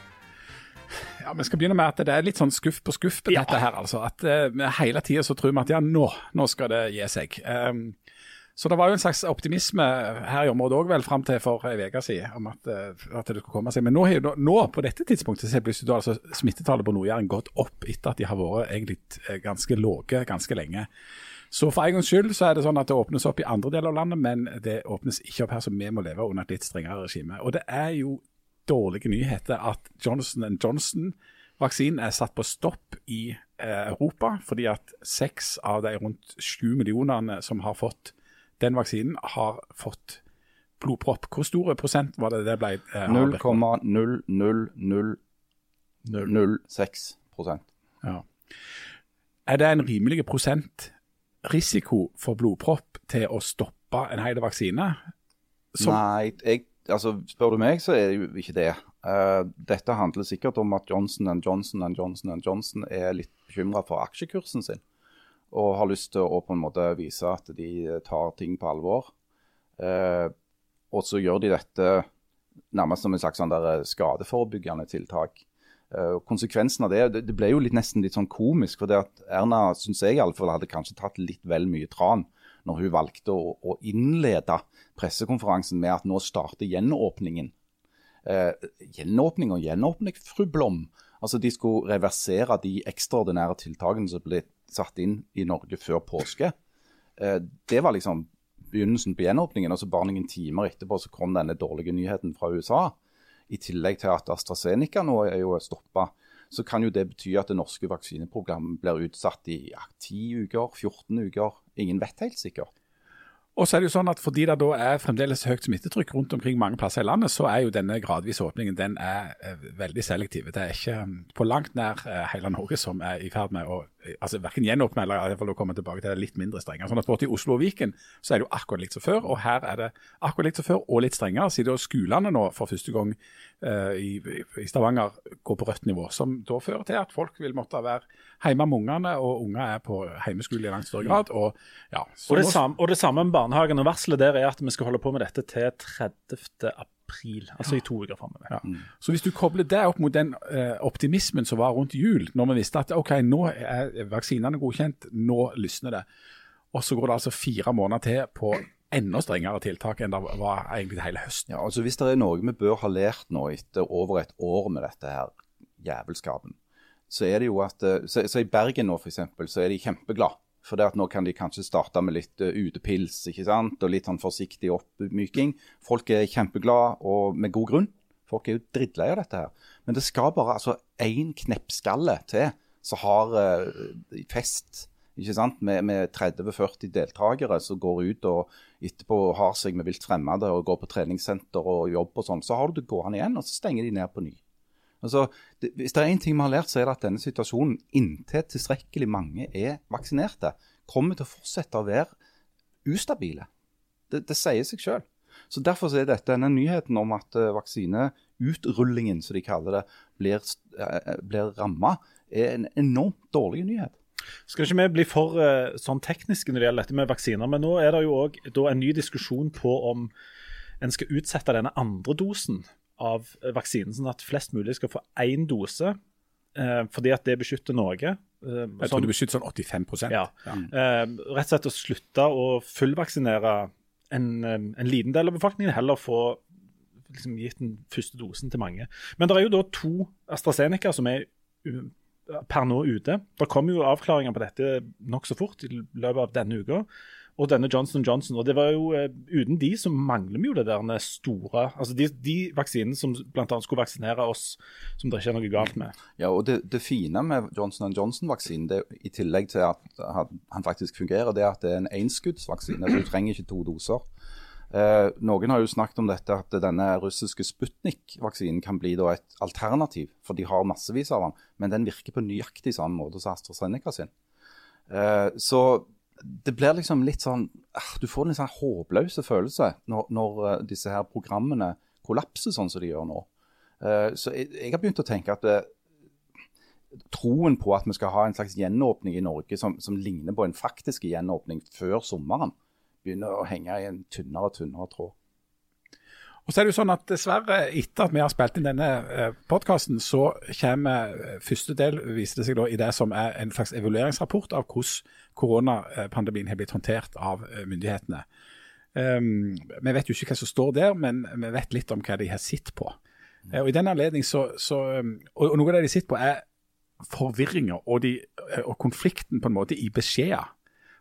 Ja, Vi skal begynne med at det er litt sånn skuff på skuff på Ja. dette her. altså. At uh, Hele tida så tror vi at ja, nå, nå skal det gi seg. Um, så det var jo en slags optimisme her i området òg, vel, fram til for ei uke siden, om at, uh, at det skulle komme seg. Men nå, nå på dette tidspunktet, så er plutselig altså smittetallet på Nord-Jæren gått opp etter at de har vært egentlig eh, ganske lave ganske lenge. Så for en gangs skyld så er det sånn at det åpnes opp i andre deler av landet, men det åpnes ikke opp her, så vi må leve under et litt strengere regime. Og det er jo dårlige nyheter at Johnson Johnson-vaksinen er satt på stopp i eh, Europa, fordi at seks av de rundt sju millionene som har fått den vaksinen, har fått blodpropp. Hvor stor prosent var det det ble? Eh, avdekket? 0,00006 prosent. Ja. Er det en rimelig prosent risiko for blodpropp til å stoppe en hel vaksine? Som- Nei, jeg, altså, spør du meg, så er det jo ikke det. Uh, dette handler sikkert om at Johnson Johnson Johnson Johnson er litt bekymra for aksjekursen sin. Og har lyst til å på en måte vise at de tar ting på alvor. Uh, og så gjør de dette nærmest som en slags sånn der skadeforebyggende tiltak. Uh, konsekvensen av det, det ble jo litt, nesten litt sånn komisk. For det at Erna synes jeg fall hadde kanskje tatt litt vel mye tran når hun valgte å, å innlede pressekonferansen med at nå starter gjenåpningen. Eh, gjenåpning og gjenåpning, fru Blom. Altså De skulle reversere de ekstraordinære tiltakene som ble satt inn i Norge før påske. Eh, det var liksom begynnelsen på gjenåpningen. og så Bare noen timer etterpå så kom denne dårlige nyheten fra USA. I tillegg til at AstraZeneca nå er jo stoppa, så kan jo det bety at det norske vaksineprogrammet blir utsatt i ja, 10 uker, 14 uker. Ingen vet helt sikkert. Og så er det jo sånn at Fordi det da er fremdeles høyt smittetrykk rundt omkring mange plasser i landet, så er jo denne gradvise åpningen den er eh, veldig selektiv. Det er ikke mm, på langt nær eh, hele Norge som er i ferd med å eh, altså verken gjenåpne eller i hvert fall å komme tilbake til det litt mindre strengere. Sånn at Borte i Oslo og Viken så er det jo akkurat likt som før, og her er det akkurat likt som før og litt strengere. Siden skolene nå for første gang eh, i, i Stavanger går på rødt nivå, som da fører til at folk vil måtte være hjemme med ungene, og unger er på hjemmeskole i langt større grad. Og, ja, så Og det, samme, og det samme med barnehagen. og Varselet der er at vi skal holde på med dette til 30. april, altså i to uker framover. Ja. Så hvis du kobler det opp mot den eh, optimismen som var rundt jul, når vi visste at ok, nå er vaksinene godkjent, nå lysner det, og så går det altså fire måneder til på enda strengere tiltak enn det var egentlig hele høsten. Ja, altså Hvis det er noe vi bør ha lært nå etter over et år med dette her jævelskapen, så er det jo at eh, Så, så i Bergen nå for eksempel, så er de kjempeglade For det at nå kan de kanskje starte med litt uh, utepils ikke sant? og litt sånn forsiktig oppmyking. Folk er kjempeglade, og med god grunn. Folk er jo drittlei av dette her. Men det skal bare altså én kneppskalle til som har uh, fest ikke sant? med, med 30-40 deltakere som går ut og etterpå har seg med vilt fremmede og går på treningssenter og jobb og sånn. Så har du det gående igjen, og så stenger de ned på ny. Altså, det, hvis det er én ting vi har lært, så er det at denne situasjonen, inntil tilstrekkelig mange er vaksinerte, kommer til å fortsette å være ustabile. Det, det sier seg sjøl. Så Derfor er dette denne nyheten om at vaksineutrullingen, som de kaller det, blir, uh, blir ramma, en enormt dårlig nyhet. Skal ikke vi bli for sånn tekniske når det gjelder dette med vaksiner, men nå er det jo òg en ny diskusjon på om en skal utsette denne andre dosen av vaksinen, sånn at flest mulig skal få én dose. Eh, fordi at det beskytter Norge. Eh, jeg tror det beskytter sånn 85 Ja. ja. Eh, rett og slett å slutte å fullvaksinere en, en, liten del av befolkningen, heller få liksom, gitt den første dosen til mange. Men det er jo da to AstraZeneca som er per nå ute. Det kommer jo avklaringer på dette nokså fort i løpet av denne uka og denne Johnson Johnson. Og det var jo uh, Uten de så mangler vi jo det der store altså De, de vaksinene som bl.a. skulle vaksinere oss som det ikke er noe galt med. Ja, og Det, det fine med Johnson Johnson-vaksinen, i tillegg til at han faktisk fungerer, det er at det er en enskuddsvaksine. Du trenger ikke to doser. Eh, noen har jo snakket om dette at denne russiske Sputnik-vaksinen kan bli et alternativ, for de har massevis av den. Men den virker på nøyaktig samme måte som AstraZeneca sin. Eh, så det blir liksom litt sånn ah, Du får en sånn håpløse følelse når, når uh, disse her programmene kollapser sånn som de gjør nå. Uh, så jeg, jeg, har begynt å tenke at det, troen på at vi skal ha en slags gjenåpning i Norge som, som, ligner på en faktisk gjenåpning før sommeren, begynner å henge i en tynnere og tynnere tråd. Og så er det jo sånn at Dessverre, etter at vi har spilt inn denne eh, podkasten, så kommer eh, første del viser det seg da, i det som er en slags evalueringsrapport av hvordan koronapandemien har blitt håndtert av eh, myndighetene. Um, vi vet jo ikke hva som står der, men vi vet litt om hva de har sett på. Og i den så, så um, og, noe av det de sitter på, er forvirringa og, og, konflikten på en måte i beskjeder,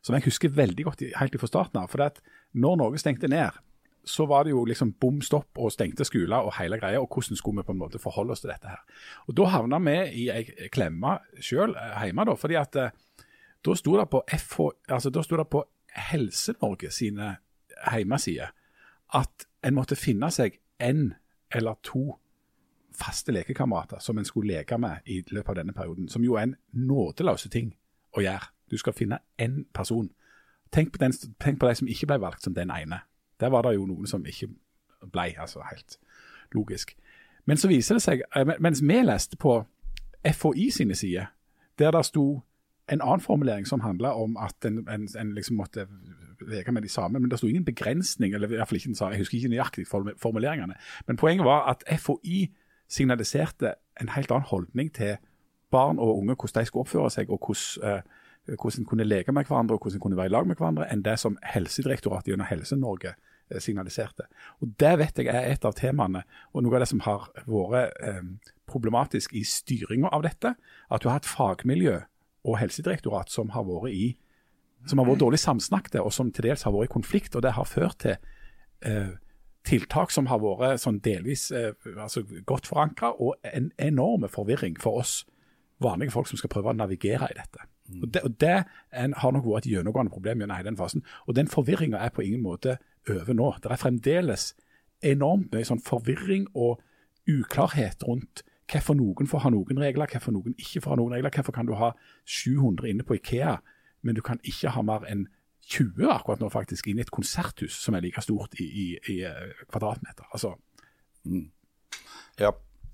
som jeg husker veldig godt helt fra starten av. For at når Norge stengte ned, så var det jo liksom bom stopp og stengte skoler og hele greia. Og hvordan skulle vi på en måte forholde oss til dette her. Og Da havna vi i ei klemme sjøl eh, hjemme, da. fordi at eh, da sto det på FH, altså da sto det på Helse-Norge sine hjemmesider at en måtte finne seg en eller to faste lekekamerater som en skulle leke med i løpet av denne perioden. Som jo er en nådeløse ting å gjøre. Du skal finne én person. Tenk på, den, tenk på de som ikke ble valgt som den ene. Der var det jo noen som ikke ble, altså helt logisk. Men så viser det seg, eh, mens vi leste på FHI sine sider, der det sto en annen formulering som handla om at en, en, en, liksom måtte leke med de samme, men det sto ingen begrensning, eller i hvert fall ikke den sa, jeg husker ikke nøyaktig formuleringene. Men poenget var at FHI signaliserte en helt annen holdning til barn og unge, hvordan de skulle oppføre seg, og hvordan, uh, hvordan en kunne leke med hverandre og hvordan kunne være i lag med hverandre, enn det som Helsedirektoratet gjennom Helse-Norge Eh, signaliserte. Og Det vet jeg er et av temaene, og noe av det som har vært eh, problematisk i styringa av dette. At du har et fagmiljø og Helsedirektorat som har vært i som har vært dårlig samsnakket, og som til dels har vært i konflikt. og Det har ført til eh, tiltak som har vært sånn delvis eh, altså godt forankra, og en enorm forvirring for oss vanlige folk som skal prøve å navigere i dette. Og Det, og det en, har nok vært et gjennomgående problem gjennom hele den fasen. Og Den forvirringa er på ingen måte over nå. Det er fremdeles enormt mye sånn forvirring og uklarhet rundt hvorfor noen får ha noen regler, hvorfor noen ikke får ha noen regler. Hvorfor kan du ha 700 inne på Ikea, men du kan ikke ha mer enn 20 akkurat nå faktisk inne i et konserthus som er like stort i, i, i eh, kvadratmeter. Altså, mm. Ja,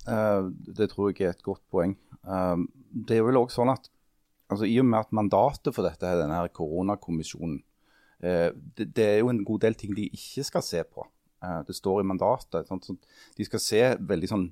uh, det tror jeg er et godt poeng. Uh, det er vel også sånn at altså, I og med at mandatet for dette er denne her koronakommisjonen Eh, det, det, er jo en god del ting de ikke skal se på. Eh, det står i mandatet. Sånn, sånn, de skal se veldig sånn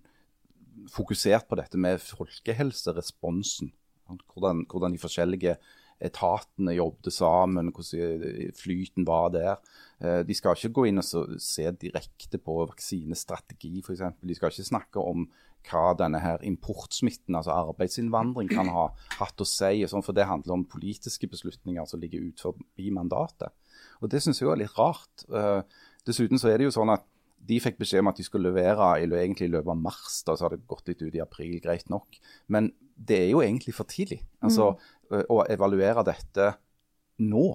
fokusert på dette med folkehelseresponsen. Hvordan, hvordan de forskjellige etatene jobbet sammen, hvordan flyten var der. Eh, de skal ikke gå inn og se direkte på vaksinestrategi, f.eks. De skal ikke snakke om hva denne her importsmitten, altså arbeidsinnvandring, kan ha hatt å si. Sånn, for det handler om politiske beslutninger som ligger utenfor mandatet. Og Det syns jeg er litt rart. Uh, dessuten så er det jo sånn at de fikk beskjed om at de skulle levere i, egentlig i løpet av mars. da, Så har det gått litt ut i april, greit nok. Men det er jo egentlig for tidlig. Altså, mm. Å evaluere dette nå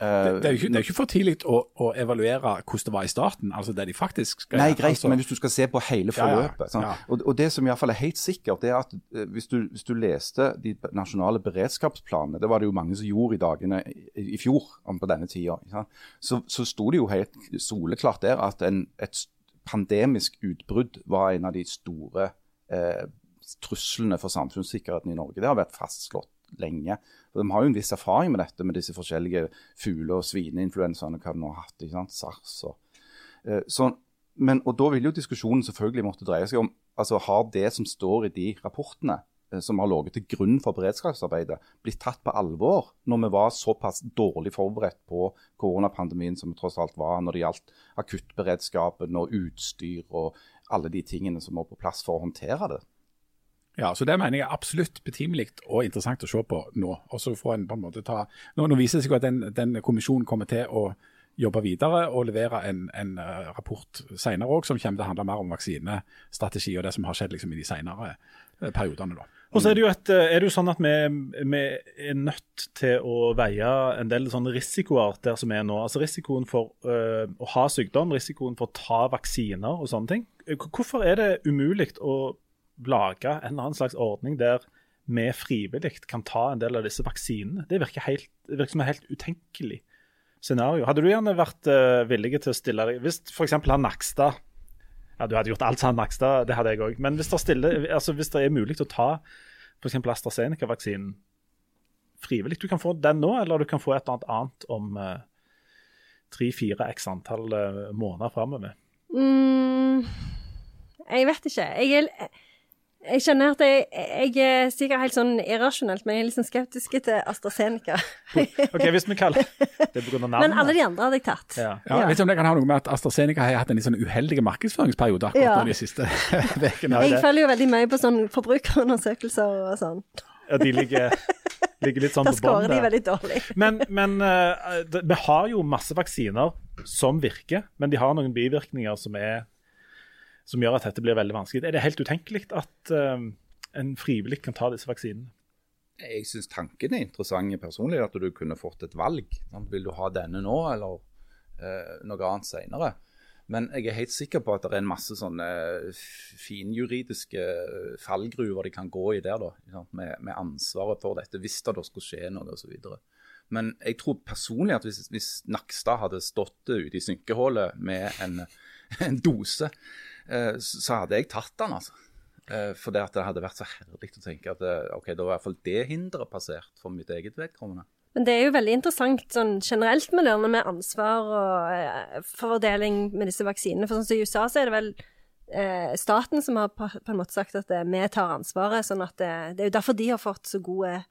det, det, er jo ikke, ikke for tidlig å, å, evaluere hvordan det var i starten. altså det de faktisk skal Nei, greit, altså. men hvis du skal se på hele forløpet. Ja, ja. Og, og, Det som i hvert fall er helt sikkert, det er at uh, hvis, du, hvis, du, leste de nasjonale beredskapsplanene, det var det jo mange som gjorde i dagene i, i fjor på denne tida, så, så sto det jo helt soleklart der at en, et pandemisk utbrudd var en av de store eh, truslene for samfunnssikkerheten i Norge. Det har vært fastslått lenge. For De har jo en viss erfaring med dette, med disse forskjellige fugle- og svineinfluensaene hva de nå har hatt. ikke sant, SARS og eh, så, men, og Da vil jo diskusjonen selvfølgelig måtte dreie seg om altså har det som står i de rapportene eh, som har ligget til grunn for beredskapsarbeidet, blitt tatt på alvor når vi var såpass dårlig forberedt på koronapandemien som vi tross alt var når det gjaldt akuttberedskapen og utstyr og alle de tingene som var på plass for å håndtere det. Ja, så Det mener jeg er absolutt betimelig og interessant å se på nå. Og så får en på en måte ta, Nå, nå viser det seg at den, den, kommisjonen kommer til å jobbe videre og levere en, en uh, rapport senere òg, som kommer til å handle mer om vaksinestrategi og det som har skjedd liksom, i de senere uh, periodene. da. Og så er det jo, et, er det jo sånn at vi, vi, er nødt til å veie en del sånne risikoer der som er nå. Altså Risikoen for øh, å ha sykdom, risikoen for å ta vaksiner og sånne ting. Hvorfor er det umulig å lage en eller annen slags ordning der vi frivillig kan ta en del av disse vaksinene. Det virker, helt, det virker som et helt utenkelig scenario. Hadde du gjerne vært uh, villig til å stille deg Hvis f.eks. han Nakstad ja, Du hadde gjort alt som Nakstad, det hadde jeg òg. Men hvis det, stille, altså, hvis det er mulig å ta f.eks. AstraZeneca-vaksinen frivillig Du kan få den nå, eller du kan få et eller annet om uh, tre-fire x antall uh, måneder framover. Mm, jeg vet ikke. Jeg er jeg kjenner at jeg, jeg, er sikkert helt sånn irrasjonelt, men jeg er litt sånn skeptisk til AstraZeneca. ok, hvis vi kaller det pga. navnet. Men alle de andre hadde jeg tatt. Ja. ja, ja. Vet om det kan ha noe med at AstraZeneca har hatt en litt sånn uheldig markedsføringsperiode akkurat ja. de siste ukene. jeg følger jo veldig mye på sånn forbrukerundersøkelser og sånn. Ja, de ligger, ligger litt sånn på bånn. Da skårer de veldig dårlig. men, men uh, det, vi har jo masse vaksiner som virker, men de har noen bivirkninger som er som gjør at dette blir veldig vanskelig. Er det helt utenkelig at um, en frivillig kan ta disse vaksinene? Jeg syns tanken er interessant personlig, at du kunne fått et valg. Vil du ha denne nå, eller uh, noe annet senere? Men jeg er helt sikker på at det er en masse sånne finjuridiske fallgruver de kan gå i der, da, med, med ansvaret for dette hvis det da skulle skje noe osv. Men jeg tror personlig at hvis, hvis Nakstad hadde stått ute i synkehullet med en, en dose Eh, så hadde jeg tatt den, altså. Eh, for det, at det hadde vært så herlig å tenke at eh, ok, da var i hvert fall det hinderet passert for mitt eget vedkommende. Men det er jo veldig interessant sånn generelt med det med ansvar og fordeling med disse vaksinene. For sånn som i USA så er det vel eh, staten som har på, en måte sagt at vi tar ansvaret. sånn at det, det, er jo derfor de har fått så god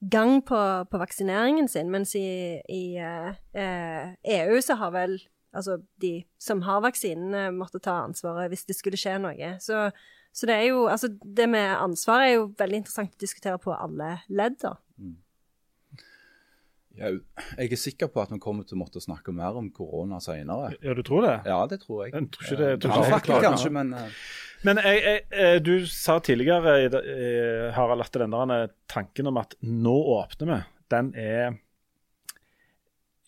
gang på, på vaksineringen sin. Mens i, i eh, EU så har vel altså de som har vaksinene, måtte ta ansvaret hvis det skulle skje noe. Så, så det er jo Altså, det med ansvar er jo veldig interessant å diskutere på alle ledd, da. Mm. Ja, jeg er sikker på at vi kommer til å måtte snakke mer om korona senere. Ja, du tror det? Ja, det tror jeg. jeg tror ikke det, jeg tror ikke ja, faktisk, kanskje, men uh... Men jeg, jeg, eh, du sa tidligere, Harald, at den der tanken om at nå åpner vi, den er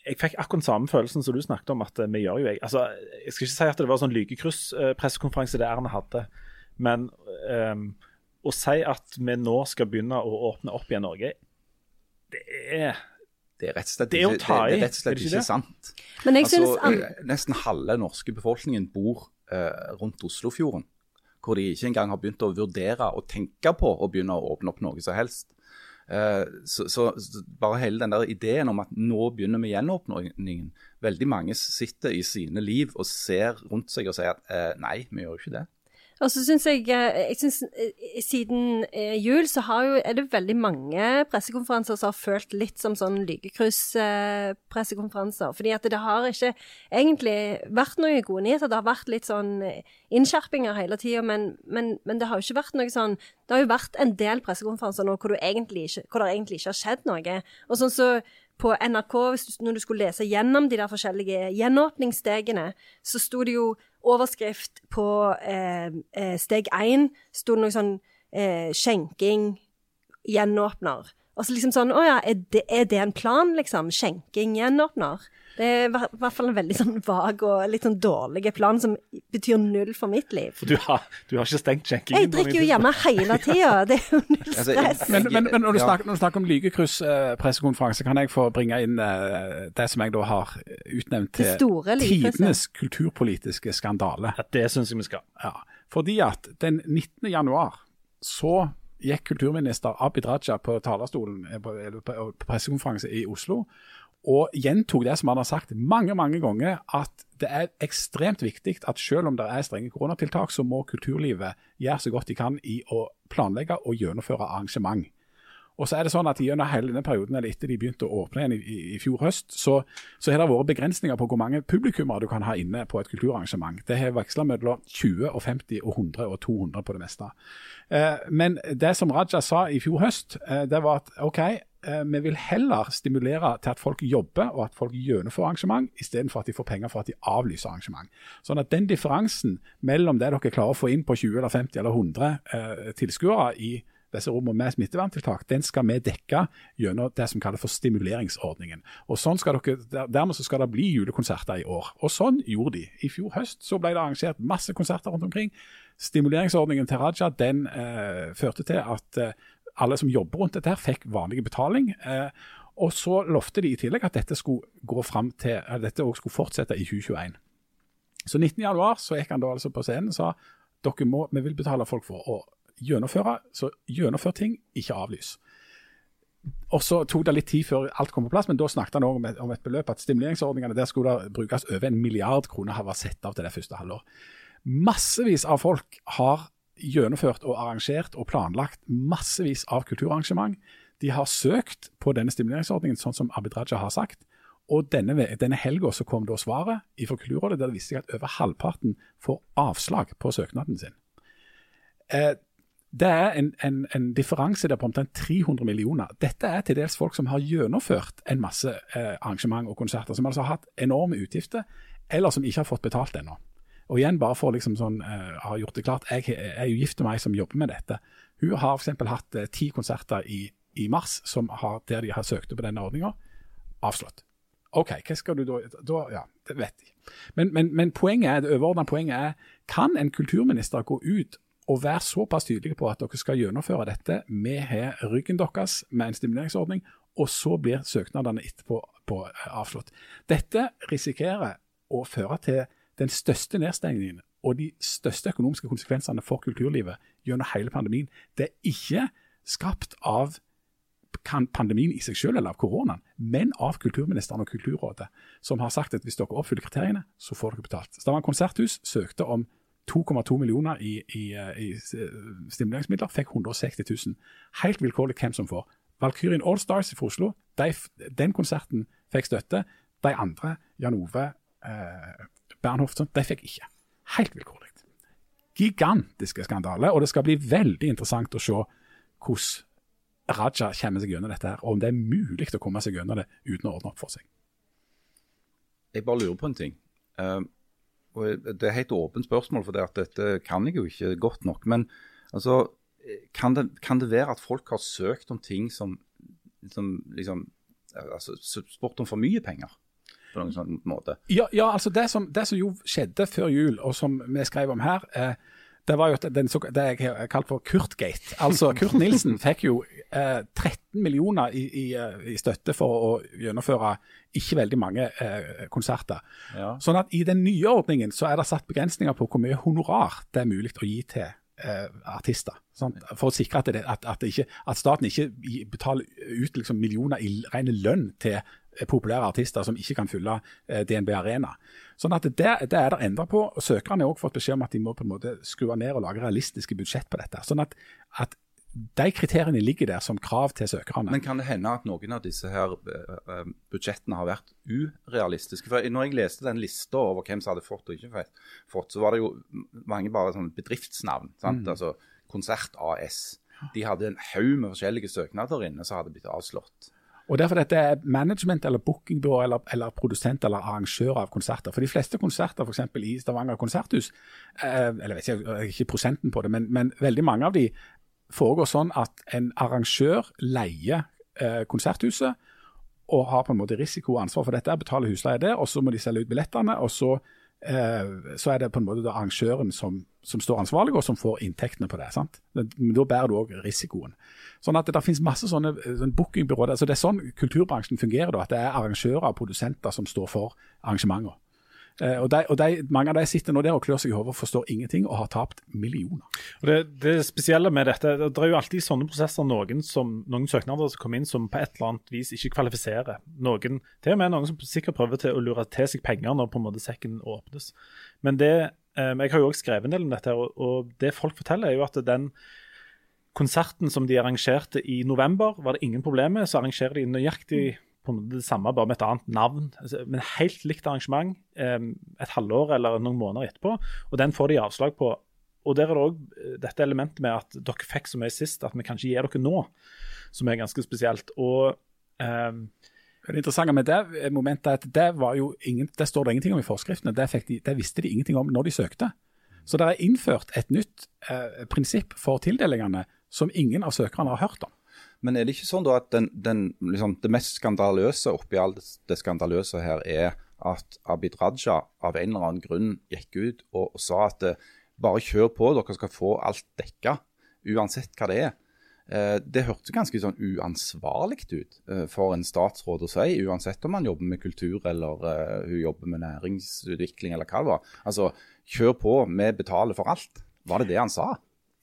jeg fikk akkurat samme følelsen som du snakket om. at vi gjør jo Jeg altså, jeg skal ikke si at det var sånn lykekryss-pressekonferanse det Erna hadde, men um, å si at vi nå skal begynne å åpne opp igjen Norge, det er det er rett og slett, det er ikke, det, det er rett og slett ikke, ikke sant. Men jeg altså, synes, eh, Nesten halve den norske befolkningen bor uh, rundt Oslofjorden. Hvor de ikke engang har begynt å vurdere og tenke på å begynne å åpne opp noe som helst. Eh, så, så, bare hele den der ideen om at nå begynner vi gjenåpningen Veldig mange sitter i sine liv og ser rundt seg og sier at eh, nei, vi gjør jo ikke det. Og så syns jeg, eh, jeg synes, eh, Siden eh, jul så jo, er det veldig mange pressekonferanser som har følt litt som sånn lykekryss-pressekonferanser. Fordi at det har ikke egentlig vært noen gode nyheter. Det har vært litt sånn innskjerpinger hele tida, men, men, men, det har jo ikke vært noe sånn Det har jo vært en del pressekonferanser nå hvor, ikke, hvor det egentlig ikke har skjedd noe. Og sånn så på NRK, når du skulle lese gjennom de der forskjellige gjenåpningsstegene, så sto det jo overskrift på eh, eh steg én sto det noe sånn eh, skjenking, gjenåpner. Og så liksom sånn Å ja, er det, er det en plan, liksom? Skjenking, gjenåpner? Det er i hvert fall en veldig sånn vag og litt sånn dårlig plan som betyr null for mitt liv. For du har, du har ikke stengt skjenkingen? Jeg drikker jo hjemme hele tida. Det er jo null altså, stress. Men, men, men når, du snakker, når, du snakker, om lykekryss-pressekonferanse, kan jeg få bringe inn uh, det som jeg da har utnevnt til tidenes kulturpolitiske skandale. Ja, det syns jeg vi skal. Ja, fordi at den 19. januar så gikk kulturminister Abid Raja på talerstolen eh, på, på, på pressekonferanse i Oslo og gjentok det som han har sagt mange mange ganger, at det er ekstremt viktig at selv om det er strenge koronatiltak, så må kulturlivet gjøre så godt de kan i å planlegge og gjennomføre arrangement. Og så er det sånn at Gjennom hele denne perioden, eller etter de begynte å åpne igjen i, i, i fjor høst, så, så, har det vært begrensninger på hvor mange publikummere du kan ha inne på et kulturarrangement. Det har veksla mellom 20 og 50 og 100 og 200 på det meste. Eh, men det som Raja sa i fjor høst, eh, det var at OK, Eh, vi vil heller stimulere til at folk jobber og at folk gjennomfører arrangement, istedenfor at de får penger for at de avlyser arrangement. Sånn at den differansen mellom det dere klarer å få inn på 20 eller 50 eller 100 eh, tilskuere i disse rommene med smitteverntiltak, den skal vi dekke gjennom det som kalles for stimuleringsordningen. Og sånn skal dere, Dermed så skal det bli julekonserter i år. Og sånn gjorde de. I fjor høst så ble det arrangert masse konserter rundt omkring. Stimuleringsordningen til Raja den eh, førte til at eh, alle som jobber rundt dette, her fikk vanlig betaling. Eh, og så lovte de i tillegg at dette skulle gå frem til, at dette også skulle fortsette i 2021. Så 19.1 så gikk han da altså på scenen og sa dere må, vi vil betale folk for å gjennomføre, så gjennomfør ting, ikke avlys. Og Så tok det litt tid før alt kom på plass, men da snakket han også om et, beløp at stimuleringsordningene der skulle brukes over en milliard kroner har vært sett av til det første halvår. Massevis av folk har gjennomført og arrangert og planlagt massevis av kulturarrangement. De har søkt på denne stimuleringsordningen, sånn som Abid Raja har sagt. Og denne, denne helga kom da svaret fra Kulturrådet, der det viste seg at over halvparten får avslag på søknaden sin. Eh, det er en, en, en, differanse der på omtrent 300 millioner. Dette er til dels folk som har gjennomført en masse eh, arrangement og konserter, som altså har hatt enorme utgifter, eller som ikke har fått betalt ennå. Og igjen, bare for liksom sånn, eh, har gjort det klart, jeg, er jo gift med meg som jobber med dette. Hun har f.eks. hatt eh, ti konserter i, i mars har, der de har søkt på denne ordninga. Avslått. OK, hva skal du da, da Ja, det vet jeg. Men, men, men poenget er, det overordnede poenget er kan en kulturminister gå ut og være såpass tydelige på at dere skal gjennomføre dette. Vi har ryggen deres med en stimuleringsordning, og så blir søknadene etterpå på, uh, avslått. Dette risikerer å føre til den største nedstengningen og de største økonomiske konsekvensene for kulturlivet gjennom hele pandemien, det er ikke skapt av pandemien i seg selv eller av koronaen, men av kulturministeren og Kulturrådet, som har sagt at hvis dere oppfyller kriteriene, så får dere betalt. Stavanger konserthus søkte om 2,2 millioner i, i, i, stimuleringsmidler, fikk 160 000. Helt vilkårlig hvem som får. Valkyrien Allstars fra Oslo, de, den konserten fikk støtte. De andre, Jan Ove, eh, Bernhoft, de fikk ikke. Helt vilkårlig. Gigantiske skandaler, og det skal bli veldig interessant å se hvordan Raja kommer seg gjennom dette, her, og om det er mulig å komme seg gjennom det uten å ordne opp for seg. Jeg bare lurer på en ting. Uh, og Det er et åpent spørsmål, for det at dette kan jeg jo ikke godt nok. Men altså, kan det, kan det være at folk har søkt om ting som, som liksom altså, Spurt om for mye penger? på noen sånn måte. Ja, ja altså det som, det som, jo skjedde før jul, og som vi skrev om her, eh, det var jo den, det jeg har kalt for Kurtgate. Altså, Kurt Nilsen fikk jo eh, 13 millioner i, i, eh, i, støtte for å gjennomføre ikke veldig mange eh, konserter. Ja. Sånn at i den nye ordningen så er det satt begrensninger på hvor mye honorar det er mulig å gi til eh, artister. Sånn, for å sikre at, det, at, at, ikke, at, staten ikke betaler ut liksom, millioner i ren lønn til populære artister som ikke kan fylle eh, DNB Arena. Sånn at det, det er det endra på. og Søkerne har også fått beskjed om at de må på en måte skru ned og lage realistiske budsjett på dette. Sånn at, at de kriteriene ligger der som krav til søkerne. Men kan det hende at noen av disse her uh, budsjettene har vært urealistiske? For når jeg leste den lista over hvem som hadde fått og ikke fått, så var det jo mange bare sånne bedriftsnavn. sant? Mm. Altså Konsert AS. De hadde en haug med forskjellige søknader inne som hadde blitt avslått. Og derfor dette er management eller bookingbyrå eller, eller, produsent eller arrangør av konserter. For de fleste konserter f.eks. i Stavanger konserthus, eh, eller vet ikke, ikke prosenten på det, men, men, veldig mange av de foregår sånn at en arrangør leier eh, konserthuset og har på en måte risiko og ansvar for dette, betaler husleie der, og så må de selge ut billettene. og så eh, så er det på en måte arrangøren som, som, står ansvarlig, og som får inntektene på det. sant? Men Da bærer du òg risikoen. Sånn at Det finnes masse sånne, sånne bookingbyråer. Altså det er sånn kulturbransjen fungerer. da, At det er arrangører og produsenter som står for arrangementer. Eh, og, de, og de, Mange av de sitter nå der og klør seg i hodet forstår ingenting og har tapt millioner. Og det, det, spesielle med dette, det er jo alltid i sånne prosesser noen, som, noen søknader som kommer inn som på et eller annet vis ikke kvalifiserer. Noen, Til og med noen som sikkert prøver til å lure til seg penger når på en måte sekken åpnes. Men det, eh, Jeg har jo også skrevet en del om dette, og, og det folk forteller, er jo at den konserten som de arrangerte i november, var det ingen problem med. Så arrangerer de nøyaktig på det samme, bare med et annet navn. Altså, men helt likt arrangement et halvår eller noen måneder etterpå. Og den får de avslag på. Og der er det òg eh, dette elementet med at dere fikk så mye sist at vi kan ikke gi dere nå, som er ganske spesielt. Og um, det interessante med det momentet er at det, var jo ingen, det står det ingenting om i forskriftene. Det, de, det, visste de ingenting om når de søkte. Så det er innført et nytt eh, prinsipp for tildelingene som ingen av søkerne har hørt om. Men er det ikke sånn at den, den, liksom, det mest skandaløse oppi alt det skandaløse her er at Abid Raja av en eller annen grunn gikk ut og, og sa at eh, bare kjør på, dere skal få alt dekka, uansett hva det er. Eh, det hørtes ganske sånn uansvarlig ut eh, for en statsråd å si, uansett om han jobber med kultur eller uh, hun jobber med næringsutvikling eller hva det var. Altså, kjør på, vi betaler for alt. Var det det han sa?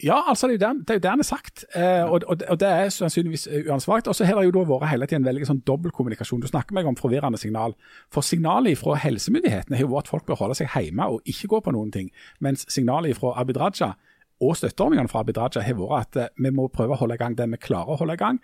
Ja, altså det er jo det, det han er sagt. Eh, og, og, og, det er sannsynligvis eh, uansvarlig. Og så har det jo da vært hele tiden veldig sånn dobbeltkommunikasjon. Du snakker meg om forvirrende signal. For signalet fra helsemyndighetene har jo vært at folk bør holde seg hjemme og ikke gå på noen ting. Mens signalet fra Abid Raja og støtteordningene fra Abid Raja har vært at eh, vi må prøve å holde i gang det vi klarer å holde i gang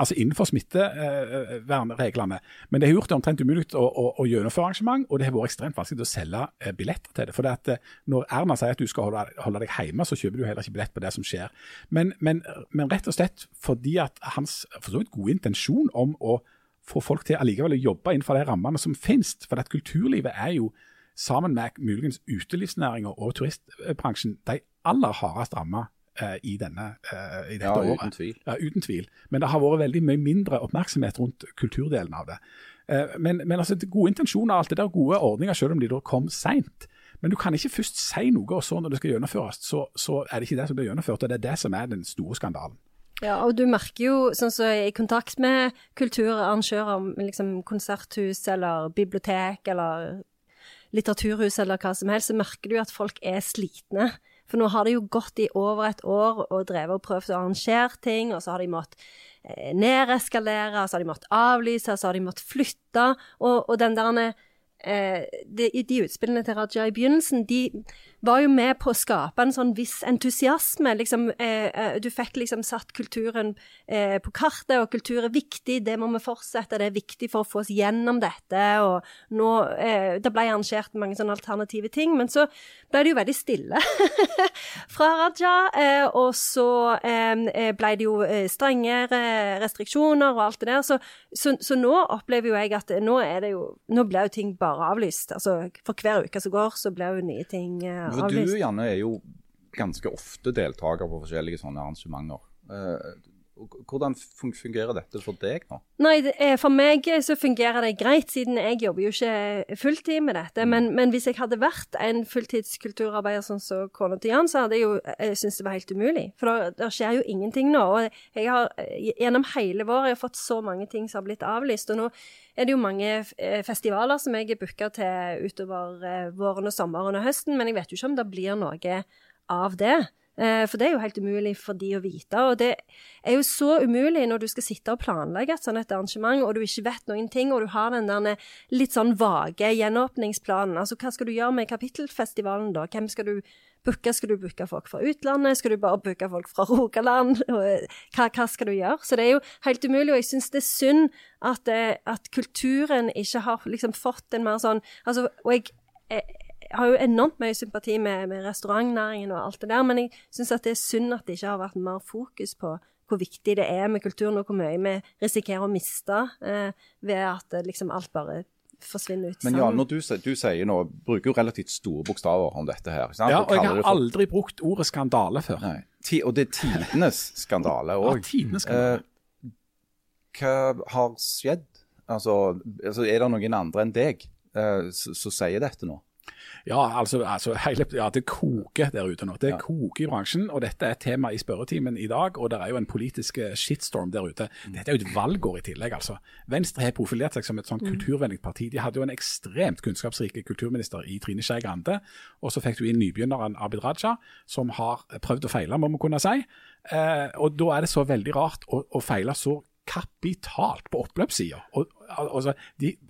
altså innenfor smittevernreglene. Men det har gjort det omtrent umulig å, å, å, gjennomføre arrangement, og det har vært ekstremt vanskelig å selge eh, billetter til det. For eh, Når Erna sier at du skal holde, holde, deg hjemme, så kjøper du heller ikke billett på det som skjer. Men, men, men rett og slett fordi at hans for så vidt gode intensjon om å få folk til allikevel å jobbe innenfor de rammene som finnes. For at kulturlivet er jo, sammen med muligens utelivsnæringa og turistbransjen, de aller hardest ramma uh, i, denne, uh, i dette ja, året. Uten tvil. Ja, uten tvil. Men det har vært veldig mye mindre oppmerksomhet rundt kulturdelen av det. Uh, men, men altså, gode intensjoner og alt det der, gode ordninger, selv om de da kom seint. Men du kan ikke først si noe, og så når det skal gjennomføres, så, så er det ikke det som blir gjennomført. og Det er det som er den store skandalen. Ja, og du merker jo, sånn som så i kontakt med kulturarrangører, liksom konserthus eller bibliotek eller litteraturhus eller hva som helst, så merker du at folk er slitne. For nå har det jo gått i over et år og drevet og prøvd å arrangere ting, og så har de måttet eh, nereskalere, så har de måttet avlyse, så har de måttet flytte. Og, og den der eh, de, de, utspillene til Raja i begynnelsen, de var jo med på å skape en sånn viss entusiasme. Liksom, eh, eh, du fikk liksom satt kulturen eh, på kartet, og kultur er viktig, det må vi fortsette, det er viktig for å få oss gjennom dette. Og nå eh, Det ble arrangert mange sånne alternative ting, men så ble det jo veldig stille fra Raja. Eh, og så eh, ble det jo strengere restriksjoner og alt det der. Så, så, så, nå opplever jo jeg at nå jo Nå blir jo ting bare avlyst. Altså for hver uke som går, så blir jo nye ting for du Janne, er jo ganske ofte deltaker på forskjellige sånne arrangementer. Eh, hvordan fungerer dette for deg nå? Nei, For meg så fungerer det greit, siden jeg jobber jo ikke fulltid med dette. Mm. Men, men, hvis jeg hadde vært en fulltidskulturarbeider sånn som kona til Jan, så hadde jeg jo jeg syntes det var helt umulig. For det skjer jo ingenting nå. Og jeg har gjennom hele våret fått så mange ting som har blitt avlyst. Og nå er det jo mange eh, festivaler som jeg er booka til utover eh, våren og sommeren og høsten, men jeg vet jo ikke om det blir noe av det. Eh, for det er jo helt umulig for de å vite. Og det er jo så umulig når du skal sitte og planlegge et sånt et arrangement, og du ikke vet noen ting, og du har den der litt sånn vage gjenåpningsplanen. Altså hva skal du gjøre med kapittelfestivalen da? Hvem skal du booke? Skal du booke folk fra utlandet? Skal du bare booke folk fra Rogaland? Hva, hva, skal du gjøre? Så det er jo helt umulig, og jeg syns det er synd at, at kulturen ikke har liksom fått en mer sånn altså, Og jeg, jeg har jo enormt mye sympati med, med restaurantnæringen og alt det der, men jeg syns at det er synd at det ikke har vært mer fokus på hvor viktig det er med kulturen, og hvor mye vi risikerer å miste eh, ved at eh, liksom alt bare forsvinner ut. Men Jan, når du, du sier nå, bruker jo relativt store bokstaver om dette her. Ja, og jeg har for... aldri brukt ordet skandale før. Nei. Og det er tidenes skandale òg. Ja, tidenes skandale. Eh, hva har skjedd? Altså, altså, er det noen andre enn deg eh, som sier dette nå? Ja, altså, altså hele, ja, det koker der ute nå. Det ja. koker i bransjen, og dette er et tema i spørretimen i dag. Og det er jo en politisk eh, shitstorm der ute. Dette er jo et valgår i tillegg, altså. Venstre har profilert seg som et sånt mm. kulturvennlig parti. De hadde jo en ekstremt kunnskapsrik kulturminister i Trine Skei Grande. Og så fikk du inn nybegynneren Abid Raja, som har prøvd å feile, må man kunne si. Eh, og da er det så veldig rart å, å feile så kapitalt på oppløpssida. Altså,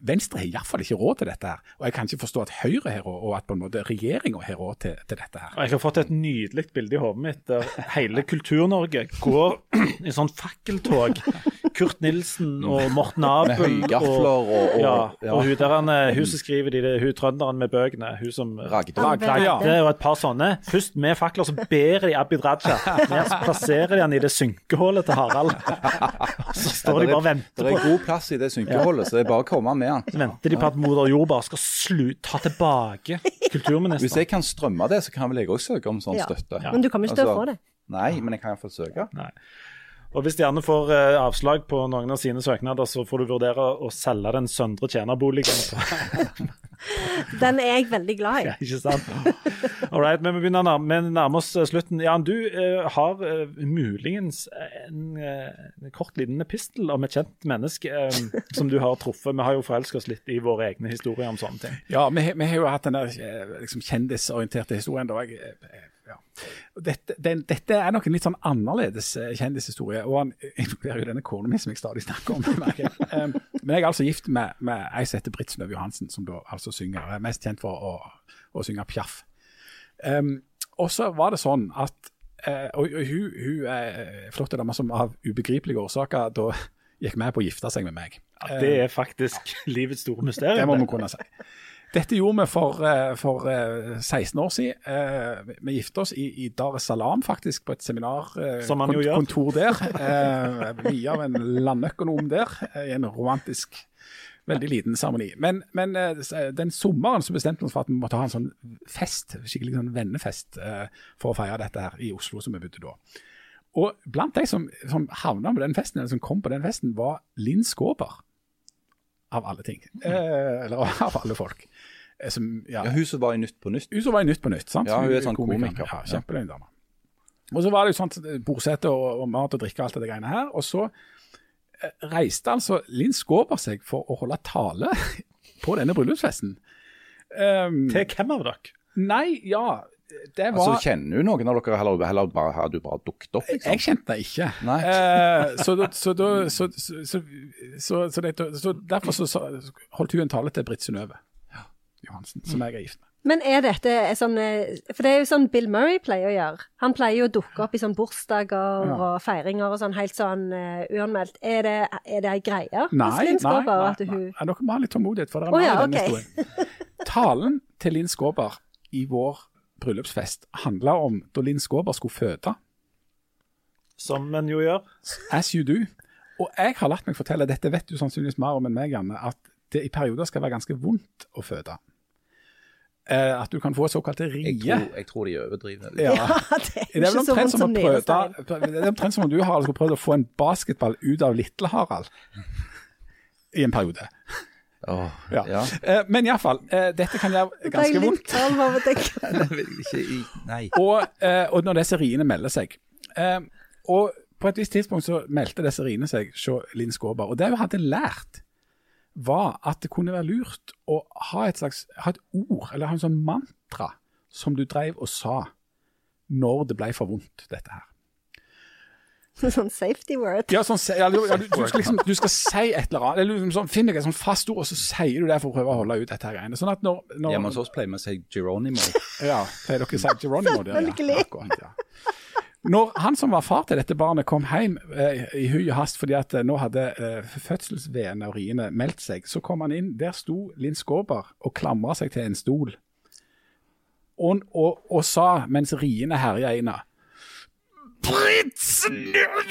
Venstre har iallfall ikke råd til dette. her, og Jeg kan ikke forstå at Høyre har råd, og at på en måte regjeringa har råd til, til, dette. her. Jeg har fått et nydelig bilde i hodet mitt der hele Kultur-Norge går i sånn fakkeltog. Kurt Nilsen og Morten Abel. Med høygafler og, og, ja, og hun, der han, hun som skriver de, hun trønderen med bøkene. Hun som Ragde. Ragde og et par sånne. Først med fakler, så ber de Abid Raja. Så plasserer de han i det synkehullet til Harald. Så står de bare og venter på Det er god plass i det synkehullet, så det er bare å komme med den. Venter de på at moder jord bare skal slu, ta tilbake kulturministeren. Hvis jeg kan strømme det, så kan vel jeg også søke om sånn støtte. Ja. Men du kan ikke støtte å få det. Nei, men jeg kan iallfall søke. Nei. Og Hvis gjerne får eh, avslag på noen av sine søknader, så får du vurdere å selge den søndre tjenerboligen. den er jeg veldig glad i. Ja, ikke sant? All right, men vi begynner nærme, vi nærmer oss eh, slutten. Jan, du eh, har eh, muligens en, en, kort liten epistel om et kjent menneske som du har truffet. Vi har jo forelska oss litt i våre egne historier om sånne ting. Ja, vi, vi har jo hatt den der liksom, kjendisorienterte historien. da. Jeg, ja. Dette, den, dette, er nok en litt sånn annerledes eh, kjendishistorie, og han involverer jo denne kona mi som jeg stadig snakker om. um, men jeg er altså gift med, med ei som heter Britt Snøv Johansen, som da altså synger, er mest kjent for å, å synge pjaff. Um, og så var det sånn at uh, Og, og hun, hun er flott dame som av ubegripelige årsaker da gikk med på å gifte seg med meg. Ja, det er faktisk livets store mysterium. Det må vi kunne si. Dette gjorde vi for, eh, for 16 eh, år siden. Eh, vi gifta oss i, i Dar es Salaam, faktisk, på et seminarkontor der. Via av en landøkonom der, i en romantisk Veldig liten seremoni. Men, men, den sommeren så bestemte vi oss for at vi måtte ha en sånn fest, skikkelig sånn vennefest, for å feire dette her i Oslo, som vi bodde da. Og blant de som, som havna på den festen, eller som kom på den festen, var Linn Skåber. Av alle ting. Eh, eller av alle folk. Eh, som, ja. ja, Hun som var i Nytt på Nytt. Hun som var i Nytt på Nytt. sant? Ja, hun er sånn komiker. Ja, Kjempeløgn dame. Og så var det jo sånt bordsete og, og, mat og drikke og alt det greiene her. Og så eh, reiste altså Linn Skåber seg for å holde tale på denne bryllupsfesten. Um, Til hvem av dere? Nei, ja det var Altså, Kjenner du noen av dere, eller, eller bare, har du bare dukket opp? liksom? Jeg kjente deg ikke. Nei. Eh, så, så, så, så, derfor så, holdt hun en tale til Britt Synnøve. Johansen, som jeg er gift med. Men er dette sånn eh, For det er jo sånn Bill Murray pleier å gjøre. Han pleier jo å dukke opp i sånn bursdager ja. og feiringer og sånn helt sånn uh, uanmeldt. Er det, er det ei greie? Nei, nei, nei, nei, Dere må ha litt tålmodighet, for det er oh, ja, i denne historien. Talen til Linn Skåber i vår bryllupsfest handla om da Linn Skåber skulle føde. Som en jo gjør. As you do. Og jeg har latt meg fortelle, dette vet du sannsynligvis mer om enn meg, Janne, at det i perioder skal være ganske vondt å føde. Eh, at du kan få såkalte rie. Jeg, jeg tror, de overdriver. Ja. ja, det er ikke så vondt som. Det er omtrent som om du har prøvd å få en basketball ut av Litle-Harald i en periode. Oh, ja. ja. Eh, men iallfall, eh, dette kan gjøre ganske vondt. og, eh, og når disse riene melder seg. Eh, og på et visst tidspunkt så meldte disse riene seg hos Linn Skåber. Og det hun hadde lært, var at det kunne være lurt å ha et slags ha et ord, eller ha en sånn mantra, som du drev og sa når det ble for vondt, dette her. Sånn safety word. Ja, sånn, ja, du, ja, du, du, skal liksom, du skal si et eller annet. Eller liksom sånn, Finn deg et sånn fast ord, og så sier du det for å prøve å holde ut dette her greiene. Sånn at når, når Hjemme hos oss pleier vi å si Geronimo. Ja, pleier dere å si Geronimo der? Selvfølgelig. Ja, akkurat, ja. Når han som var far til dette barnet kom hjem eh, i hui og hast fordi at eh, nå hadde eh, fødselsveden og riene meldt seg, så kom han inn. Der sto Linn Skåber og klamra seg til en stol. Og, og, og sa, mens riene herja inn Britt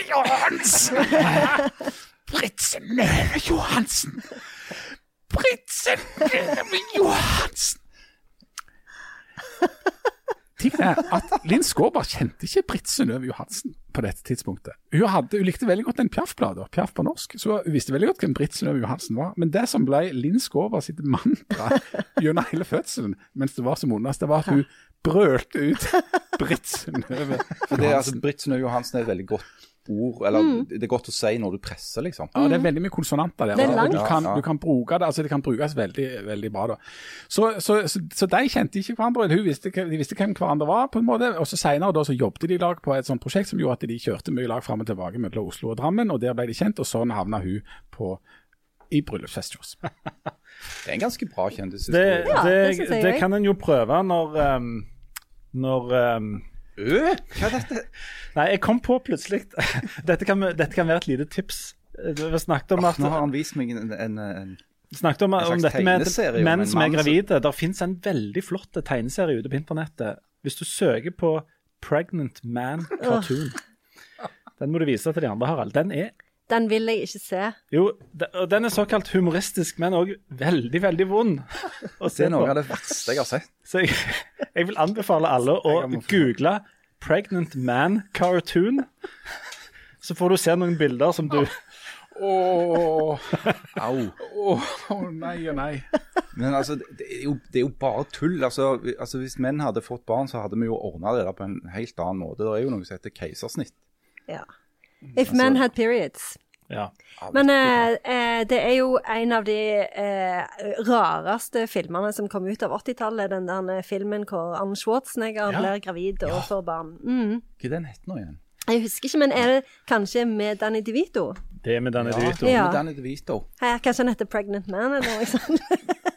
Johansen! Britt Johansen! Britt Johansen! Tingen at Linn Skåber kjente ikke Britt Synnøve Johansen på dette tidspunktet. Hun, hadde, hun likte veldig godt den Piaf-bladet, Piaf på norsk, så hun visste veldig godt hvem Britt Synnøve Johansen var. Men det som ble Linn Skåber sitt mantra gjennom hele fødselen mens det var som vondest, det var at hun brølte ut Britt Synnøve altså, Johansen. Britt Synnøve Johansen er veldig godt ord, eller det er godt å si når du presser, liksom. Ja, det er veldig mye konsonanter der. Det er og langt. Du kan, du kan bruke det, altså det kan brukes veldig, veldig bra. da. Så, så, så, så de kjente ikke hverandre, eller hun visste, de visste hvem hverandre var. på en måte, og så Senere da, så jobbet de i lag på et sånt prosjekt som gjorde at de kjørte mye i lag fram og tilbake mellom Oslo og Drammen, og der ble de kjent, og sånn havna hun på i bryllupsfest hos. Det er en ganske bra Det, kjendishistorie. Det, det jeg det kan en jo prøve når um, Når um, Øh, hva er dette? Nei, jeg kom på plutselig dette, kan, dette kan være et lite tips. Vi snakket om at Nå har han vist meg en, en, en snakket om, En om dette med menn som er gravide. Der fins en veldig flott tegneserie ute på internettet. Hvis du søker på 'Pregnant Man Cartoon'. Den må du vise til de andre, Harald. Den er Den vil jeg ikke se. jo, og den er såkalt humoristisk, men òg veldig, veldig vond å Det er noe på. av det verste jeg har sett. Så jeg, jeg vil anbefale alle å google 'Pregnant Man Cartoon'. Så får du se noen bilder som du Åh, Au. åh, nei og nei. Men altså, det det er jo, det er jo bare tull. Altså, altså, Hvis menn hadde fått barn, så hadde vi jo ordna det der på en helt annen måte. Det er jo noe som heter keisersnitt. Ja. If men had periods. Ja. Men eh, eh, det er jo en av de eh, rareste filmene som kom ut av 80-tallet. Den der filmen hvor Arne Schwarzenegger Ja. blir gravid og får barn. Mm. Hva er den het nå igjen? Jeg husker ikke, men er det kanskje med Danny DeVito? Det er med Danny DeVito. Ja. Med Danny DeVito. Her, kanskje han heter Pregnant Man eller noe sånt?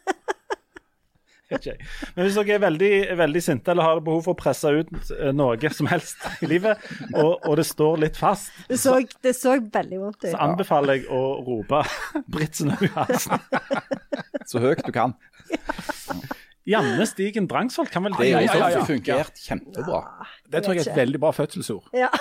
Jeg. Men hvis dere er veldig, veldig sinte eller har behov for å presse ut eh, noe som helst i livet, og, og det står litt fast, Det så, det så veldig vondt ut. så anbefaler jeg å rope Britt Johansen. Så høyt du kan. Janne Stigen Drangsvold kan vel Det har jo ja, ja, ja. fungert kjempebra. Det tror jeg er et veldig bra fødselsord. Ja.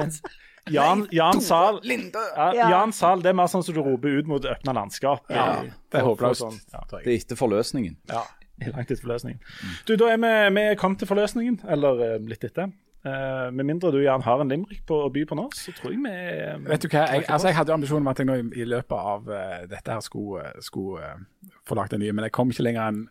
Mens Jan, Jan Ja. Jan Zahl, det er mer sånn som du roper ut mot åpna landskap. Ja, det er håpløst. sånn, ja. Det er etter forløsningen. Ja, langt etter forløsningen. Du, da er vi, vi er kommet til forløsningen, eller eh, litt etter. Uh, med mindre du, Jan, har en limerick på å by på nå, så tror jeg vi um, Vet du hva, jeg, altså jeg hadde jo ambisjonen om at jeg nå i, i løpet av uh, dette her skulle, skulle uh, få lagt en ny, men jeg kom ikke lenger enn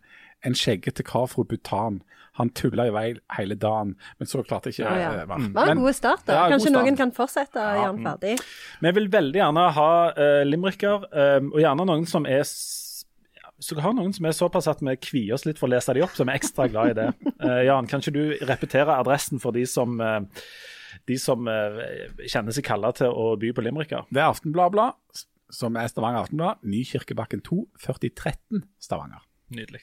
en skjeggete kar fra Bhutan. Han tulla i vei hele dagen, men så klarte jeg ikke ja, ja. eh. Det var en Men- god start. da. Ja, Kanskje start. noen kan fortsette, Jan Ferdig. Vi vil veldig gjerne ha uh, limericker, um, og gjerne noen som er så Hvis har noen som er såpass at vi kvier oss litt for å lese de opp, så er ekstra glad i det. Uh, Jan, kan ikke du repetere adressen for de som, uh, de som eh, kjenner seg kalla til å by på limericker? Det er Aftenbladet, som er Stavanger Aftenblad, Nykirkebakken 2, 4013 Stavanger. Nydelig.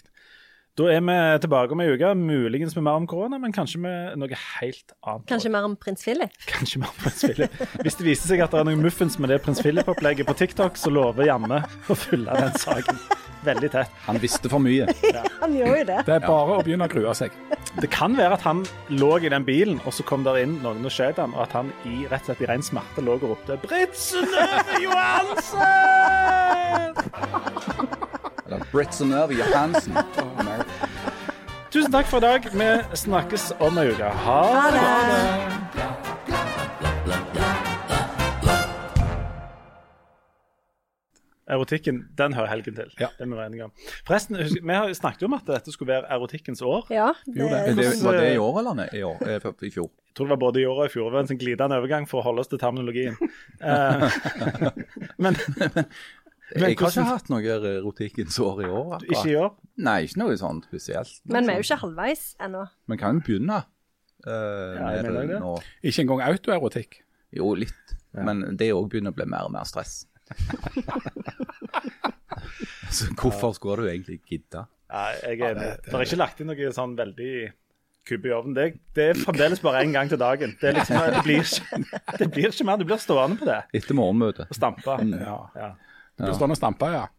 Da er vi tilbake om ei uke, muligens med mer om korona, men kanskje med noe helt annet. Kanskje mer om prins Philip. Kanskje mer om prins Philip. Hvis det viser seg at det er noen muffins med det prins Philip-opplegget på TikTok, så lover Janne å følge den saken veldig tett. Han visste for mye. Han gjør jo det. Det er bare å begynne å grue seg. Det kan være at han lå i den bilen, og så kom der inn noen og skjøt ham, og at han i, rett og slett i ren smerte lå og ropte 'Britt Synnøve Johansen!' Eller Britt Synnøve Johansen. Tusen takk for i dag. Vi snakkes om ei uke. Ha det. Erotikken, den hører helgen til. Ja. Det må vi være enige om. Forresten, husk, vi har snakket jo om at dette skulle være erotikkens år. Ja, det- Er det, det, var det i år eller nei? i, år, eh, i fjor? Jeg tror det var både i år og i fjor. Det var en sånn glidende overgang for å holde oss til terminologien. Eh, men Jeg har ikke hatt noe erotikkens år i år. akkurat. Ikke i år? Nei, ikke noe sånn spesielt. Men vi er jo ikke halvveis ennå. Vi kan jo begynne eh, jeg med mener det nå. Ikke engang autoerotikk. Jo, litt. Men det òg begynner å bli mer og mer stress. Så hvorfor skulle du egentlig gidde? Nei, jeg er enig. Det er ikke lagt inn noe sånn veldig kubbe i ovnen. Det, det er fremdeles bare én gang til dagen. Det, er liksom, det, blir ikke, det blir ikke mer. Du blir stående på det Etter morgenmøtet. og stampe. Ja. Ja. Du står og stamper, ja.